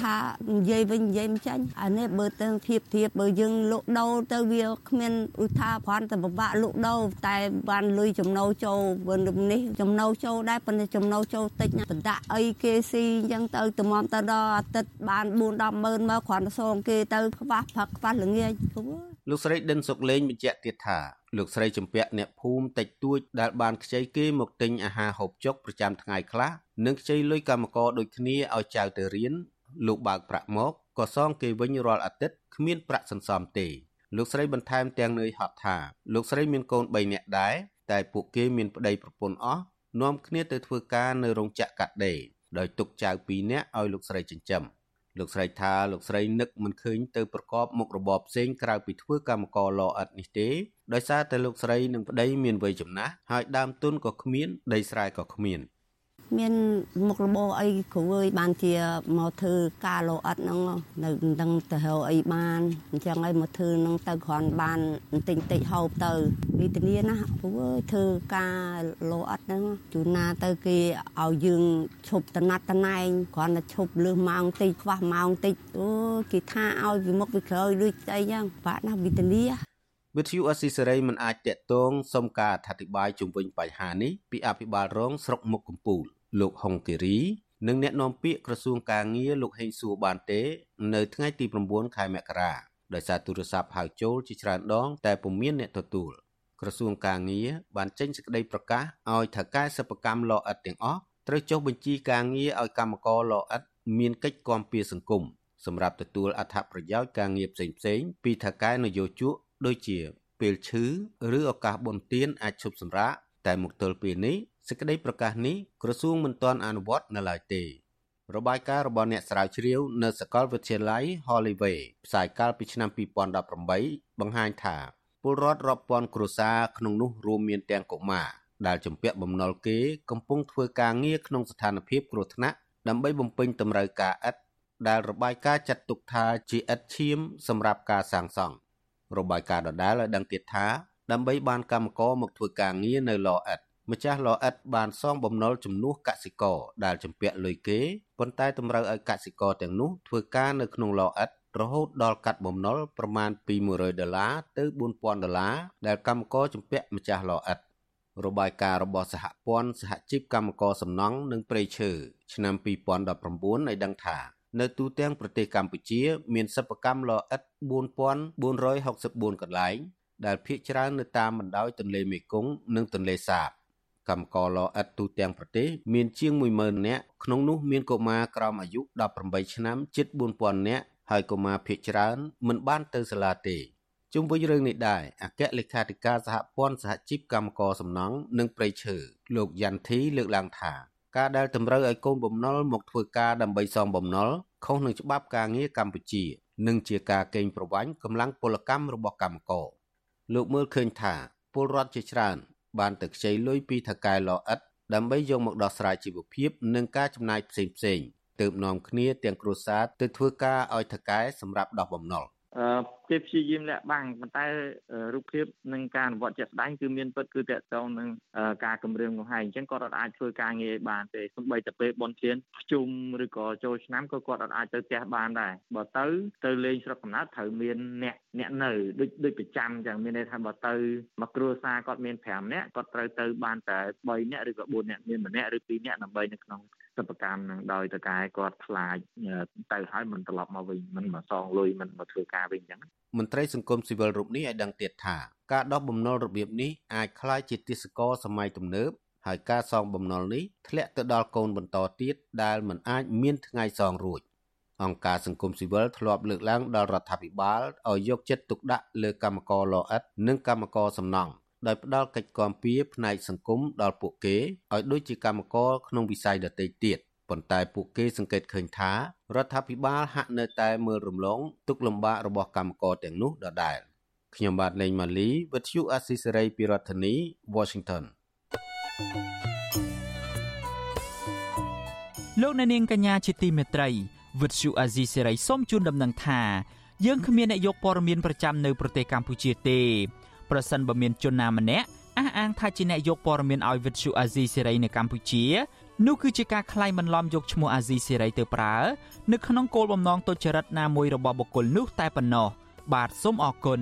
ថានិយាយវិញនិយាយមិនចាញ់អានេះបើទៅធៀបធៀបបើយើងលក់ដូរទៅវាគ្មានឧថាគ្រាន់តែពិបាកលក់ដូរតែបានលុយចំណូលចូលបើនេះចំណូលចូលដែរប៉ុន្តែចំណូលចូលតិចណាបណ្ដាក់អីគេស៊ីអញ្ចឹងទៅតម្រាំទៅដល់អាទិត្យបាន4 10ម៉ឺនមកគ្រាន់តែសងគេទៅខ្វះផឹកខ្វះល្ងាចគ្រូ លោកស្រីដិនសុកលេងបញ្ជាក់ទៀតថាលោកស្រីចម្ពាក់អ្នកភូមិតិចតួចដែលបានខ្ចីគេមកទិញអាហារហូបចុកប្រចាំថ្ងៃខ្លះនិងខ្ចីលុយកម្មករដូចគ្នាឲ្យចៅទៅរៀនលោកបើកប្រាក់មកក៏សងគេវិញរាល់អាទិត្យគ្មានប្រាក់សន្សំទេលោកស្រីបន្ថែមទាំងនឿយហត់ថាលោកស្រីមានកូន3នាក់ដែរតែពួកគេមានប្តីប្រពន្ធអស់នាំគ្នាទៅធ្វើការនៅរោងចក្រកាត់ដេរដោយទុកចៅ2នាក់ឲ្យលោកស្រីចិញ្ចឹម លោកស្រីថាលោកស្រីនឹកមិនឃើញទៅប្រកបមុខរបរផ្សេងក្រៅពីធ្វើកម្មករលអិតនេះទេដោយសារតែលោកស្រីនិងប្តីមានវ័យចំណាស់ហើយដើមទុនក៏គ្មានដីស្រែក៏គ្មាន មានមុខរបរអីគ្រូអើយបានជាមកធ្វើការលោអត់ហ្នឹងនៅនឹងទៅហៅអីបានអញ្ចឹងហើយមកធ្វើហ្នឹងទៅគ្រាន់បានបន្តិចតិចហូបទៅវិធានាណាគ្រូអើយធ្វើការលោអត់ហ្នឹងជួនណាទៅគេឲ្យយើងឈប់តំណត់តណែងគ្រាន់តែឈប់លឺម៉ោងតិចខ្វះម៉ោងតិចអូគេថាឲ្យវាមុខវាក្រោយដូចអីចឹងបាក់ណាវិធានាវិទ្យុអស៊ីសេរីមិនអាចតាក់ទងសុំការអធិប្បាយជុំវិញបញ្ហានេះពីអភិបាលរងស្រុកមុខកំពូល លោកហុងគិរីនិងអ្នកនាំពាក្យក្រសួងការងារលោកហេងសួរបានទេ នៅថ្ងៃទី9ខែមករាដោយសារទូរស័ព្ទហៅចូលជាច្រើនដង តែពុំមានអ្នកទទួលក្រសួងការងារបានចេញសេចក្តីប្រកាសឲ្យថៅកែសិប្បកម្មលអិតទាំងអស់ត្រូវចុះបញ្ជីការងារឲ្យកម្មករលអិតមានកិច្ចគាំពៀសង្គមសម្រាប់ទទួលអត្ថប្រយោជន៍ការងារផ្សេងៗពីថៅកែនយោជកដូចជាពេលឈឺឬឱកាសបុណ្យទានអាចឈប់សម្រាកតែមកទល់ពេលនេះ សេចក្តីប្រកាសនេះក្រសួងមិនទាន់អនុវត្តនៅឡើយទេរបាយការណ៍របស់អ្នកស្រាវជ្រាវនៅសាកលវិទ្យាល័យ Holloway ផ្សាយកាលពីឆ្នាំ2018បង្ហាញថាពលរដ្ឋរាប់ពាន់គ្រួសារក្នុងនោះរួមមានទាំងកុមារដែលជំពាក់បំណុលគេកំពុងធ្វើការងារក្នុងស្ថានភាពគ្រោះថ្នាក់ដើម្បីបំពេញតម្រូវការឥដ្ឋដែលរបាយការណ៍ចាត់ទុកថាជាឥដ្ឋឈាមសម្រាប់ការសាងសង់របាយការណ៍ដដែលឲ្យដឹងទៀតថាដើម្បីបានកម្មករមកធ្វើការងារនៅឡឥដ្ឋ ម្ចាស់ឡអិតបានសងបំណុលជំនួសកសិករដែលជំពាក់លុយគេប៉ុន្តែតម្រូវឲ្យកសិករទាំងនោះធ្វើការនៅក្នុងឡអិតរហូតដល់កាត់បំណុលប្រមាណពី100ដុល្លារទៅ4000ដុល្លារដែលកម្មករជំពាក់ម្ចាស់ឡអិតរបាយការណ៍របស់សហព័ន្ធសហជីពកម្មករសំណង់និងព្រៃឈើឆ្នាំ2019ឲ្យដឹងថានៅទូទាំងប្រទេសកម្ពុជា មានសិប្បកម្មឡអិត4464កន្លែងដែលភ្នាក់ច្រើននៅតាមបណ្ដោយទន្លេមេគង្គនិងទន្លេសាប កម្មករលអិតទូទាំងប្រទេសមានជាង10000នាក់ក្នុងនោះមានកុមារក្រោមអាយុ18ឆ្នាំជិត4000នាក់ហើយកុមារភ័យច្រើនមិនបានទៅសាលាទេជុំវិញរឿងនេះដែរអគ្គលេខាធិការសហព័ន្ធសហជីពកម្មករសំណង់និងប្រៃឈើលោកយ៉ាន់ធីលើកឡើងថាការដែលតម្រូវឲ្យកូនបំណុលមកធ្វើការដើម្បីសងបំណុលខុសនឹងច្បាប់ការងារកម្ពុជានិងជាការកេងប្រវ័ញ្ចកម្លាំងពលកម្មរបស់កម្មករលោកមើលឃើញថាពលរដ្ឋជាច្រើន បានទៅខ្ចីលុយពីថៅកែលអិតដើម្បីយកមកដោះស្រាយជីវភាព និងការចំណាយផ្សេងផ្សេងទើបនាំគ្នាទាំងគ្រួសារទៅធ្វើការឲ្យថៅកែសម្រាប់ដោះបំណុលអឺ គេព្យាយាមលាក់បាំងប៉ុន្តែរូបភាពនិងការអនុវត្តជាក់ស្ដែងគឺមានពិតគឺតកតងនឹងការគម្រាមកំហែងអញ្ចឹងគាត់អាចធ្វើការងារបានទេសូម្បីតែពេលបនធានភ្ជុំឬក៏ចូលឆ្នាំក៏គាត់អាចទៅផ្ទះបានដែរបើទៅទៅលេងស្រុកកំណើតត្រូវមានអ្នកអ្នកនៅដូចដូចប្រចាំចឹងមានន័យថាបើទៅមកគ្រួសារគាត់មាន5នាក់គាត់ត្រូវទៅបានតែ3នាក់ឬក៏4នាក់មានម្នាក់ឬ2នាក់ដើម្បីនៅក្នុង សិប្បកម្មនឹងដោយតកែគាត់ខ្លាចទៅហើយមិនត្រឡប់មកវិញមិនមកសងលុយមិនមកធ្វើការវិញអញ្ចឹងមន្ត្រីសង្គមស៊ីវិលរូបនេះឲ្យដឹងទៀតថាការដោះបំណុលរបៀបនេះអាចคล้ายជាទិសកលសម័យទំនើបហើយការសងបំណុលនេះធ្លាក់ទៅដល់កូនបន្តទៀតដែលមិនអាចមានថ្ងៃសងរួចអង្គការសង្គមស៊ីវិលធ្លាប់លើកឡើងដល់រដ្ឋាភិបាលឲ្យយកចិត្តទុកដាក់លើកម្មករលអិតនិងកម្មករសំណង់ ដោយផ្ដល់កិច្ចគាំពារផ្នែកសង្គមដល់ពួកគេឲ្យដូចជាកម្មករក្នុងវិស័យដទៃទៀតប៉ុន្តែពួកគេសង្កេតឃើញថារដ្ឋាភិបាលហាក់នៅតែមើលរំលងទុកលំបាករបស់កម្មករទាំងនោះដដែលខ្ញុំបាទលេងម៉ាលីវិទ្យុអាស៊ីសេរីពីរដ្ឋធានី Washington លោកអ្នកនាងកញ្ញាជាទីមេត្រីវិទ្យុអាស៊ីសេរីសូមជូនដំណឹងថាយើងគ្មានអ្នកយកព័ត៌មានប្រចាំនៅប្រទេសកម្ពុជាទេ ប្រសិនបើមានជនណាម្នាក់អះអាងថាជាអ្នកយកព័ត៌មានឲ្យវិទ្យុអាស៊ីសេរីនៅកម្ពុជានោះគឺជាការក្លែងបន្លំយកឈ្មោះអាស៊ីសេរីទៅប្រើនៅក្នុងគោលបំណងទុច្ចរិតណាមួយរបស់បុគ្គលនោះតែប៉ុណ្ណោះបាទសូមអរគុណ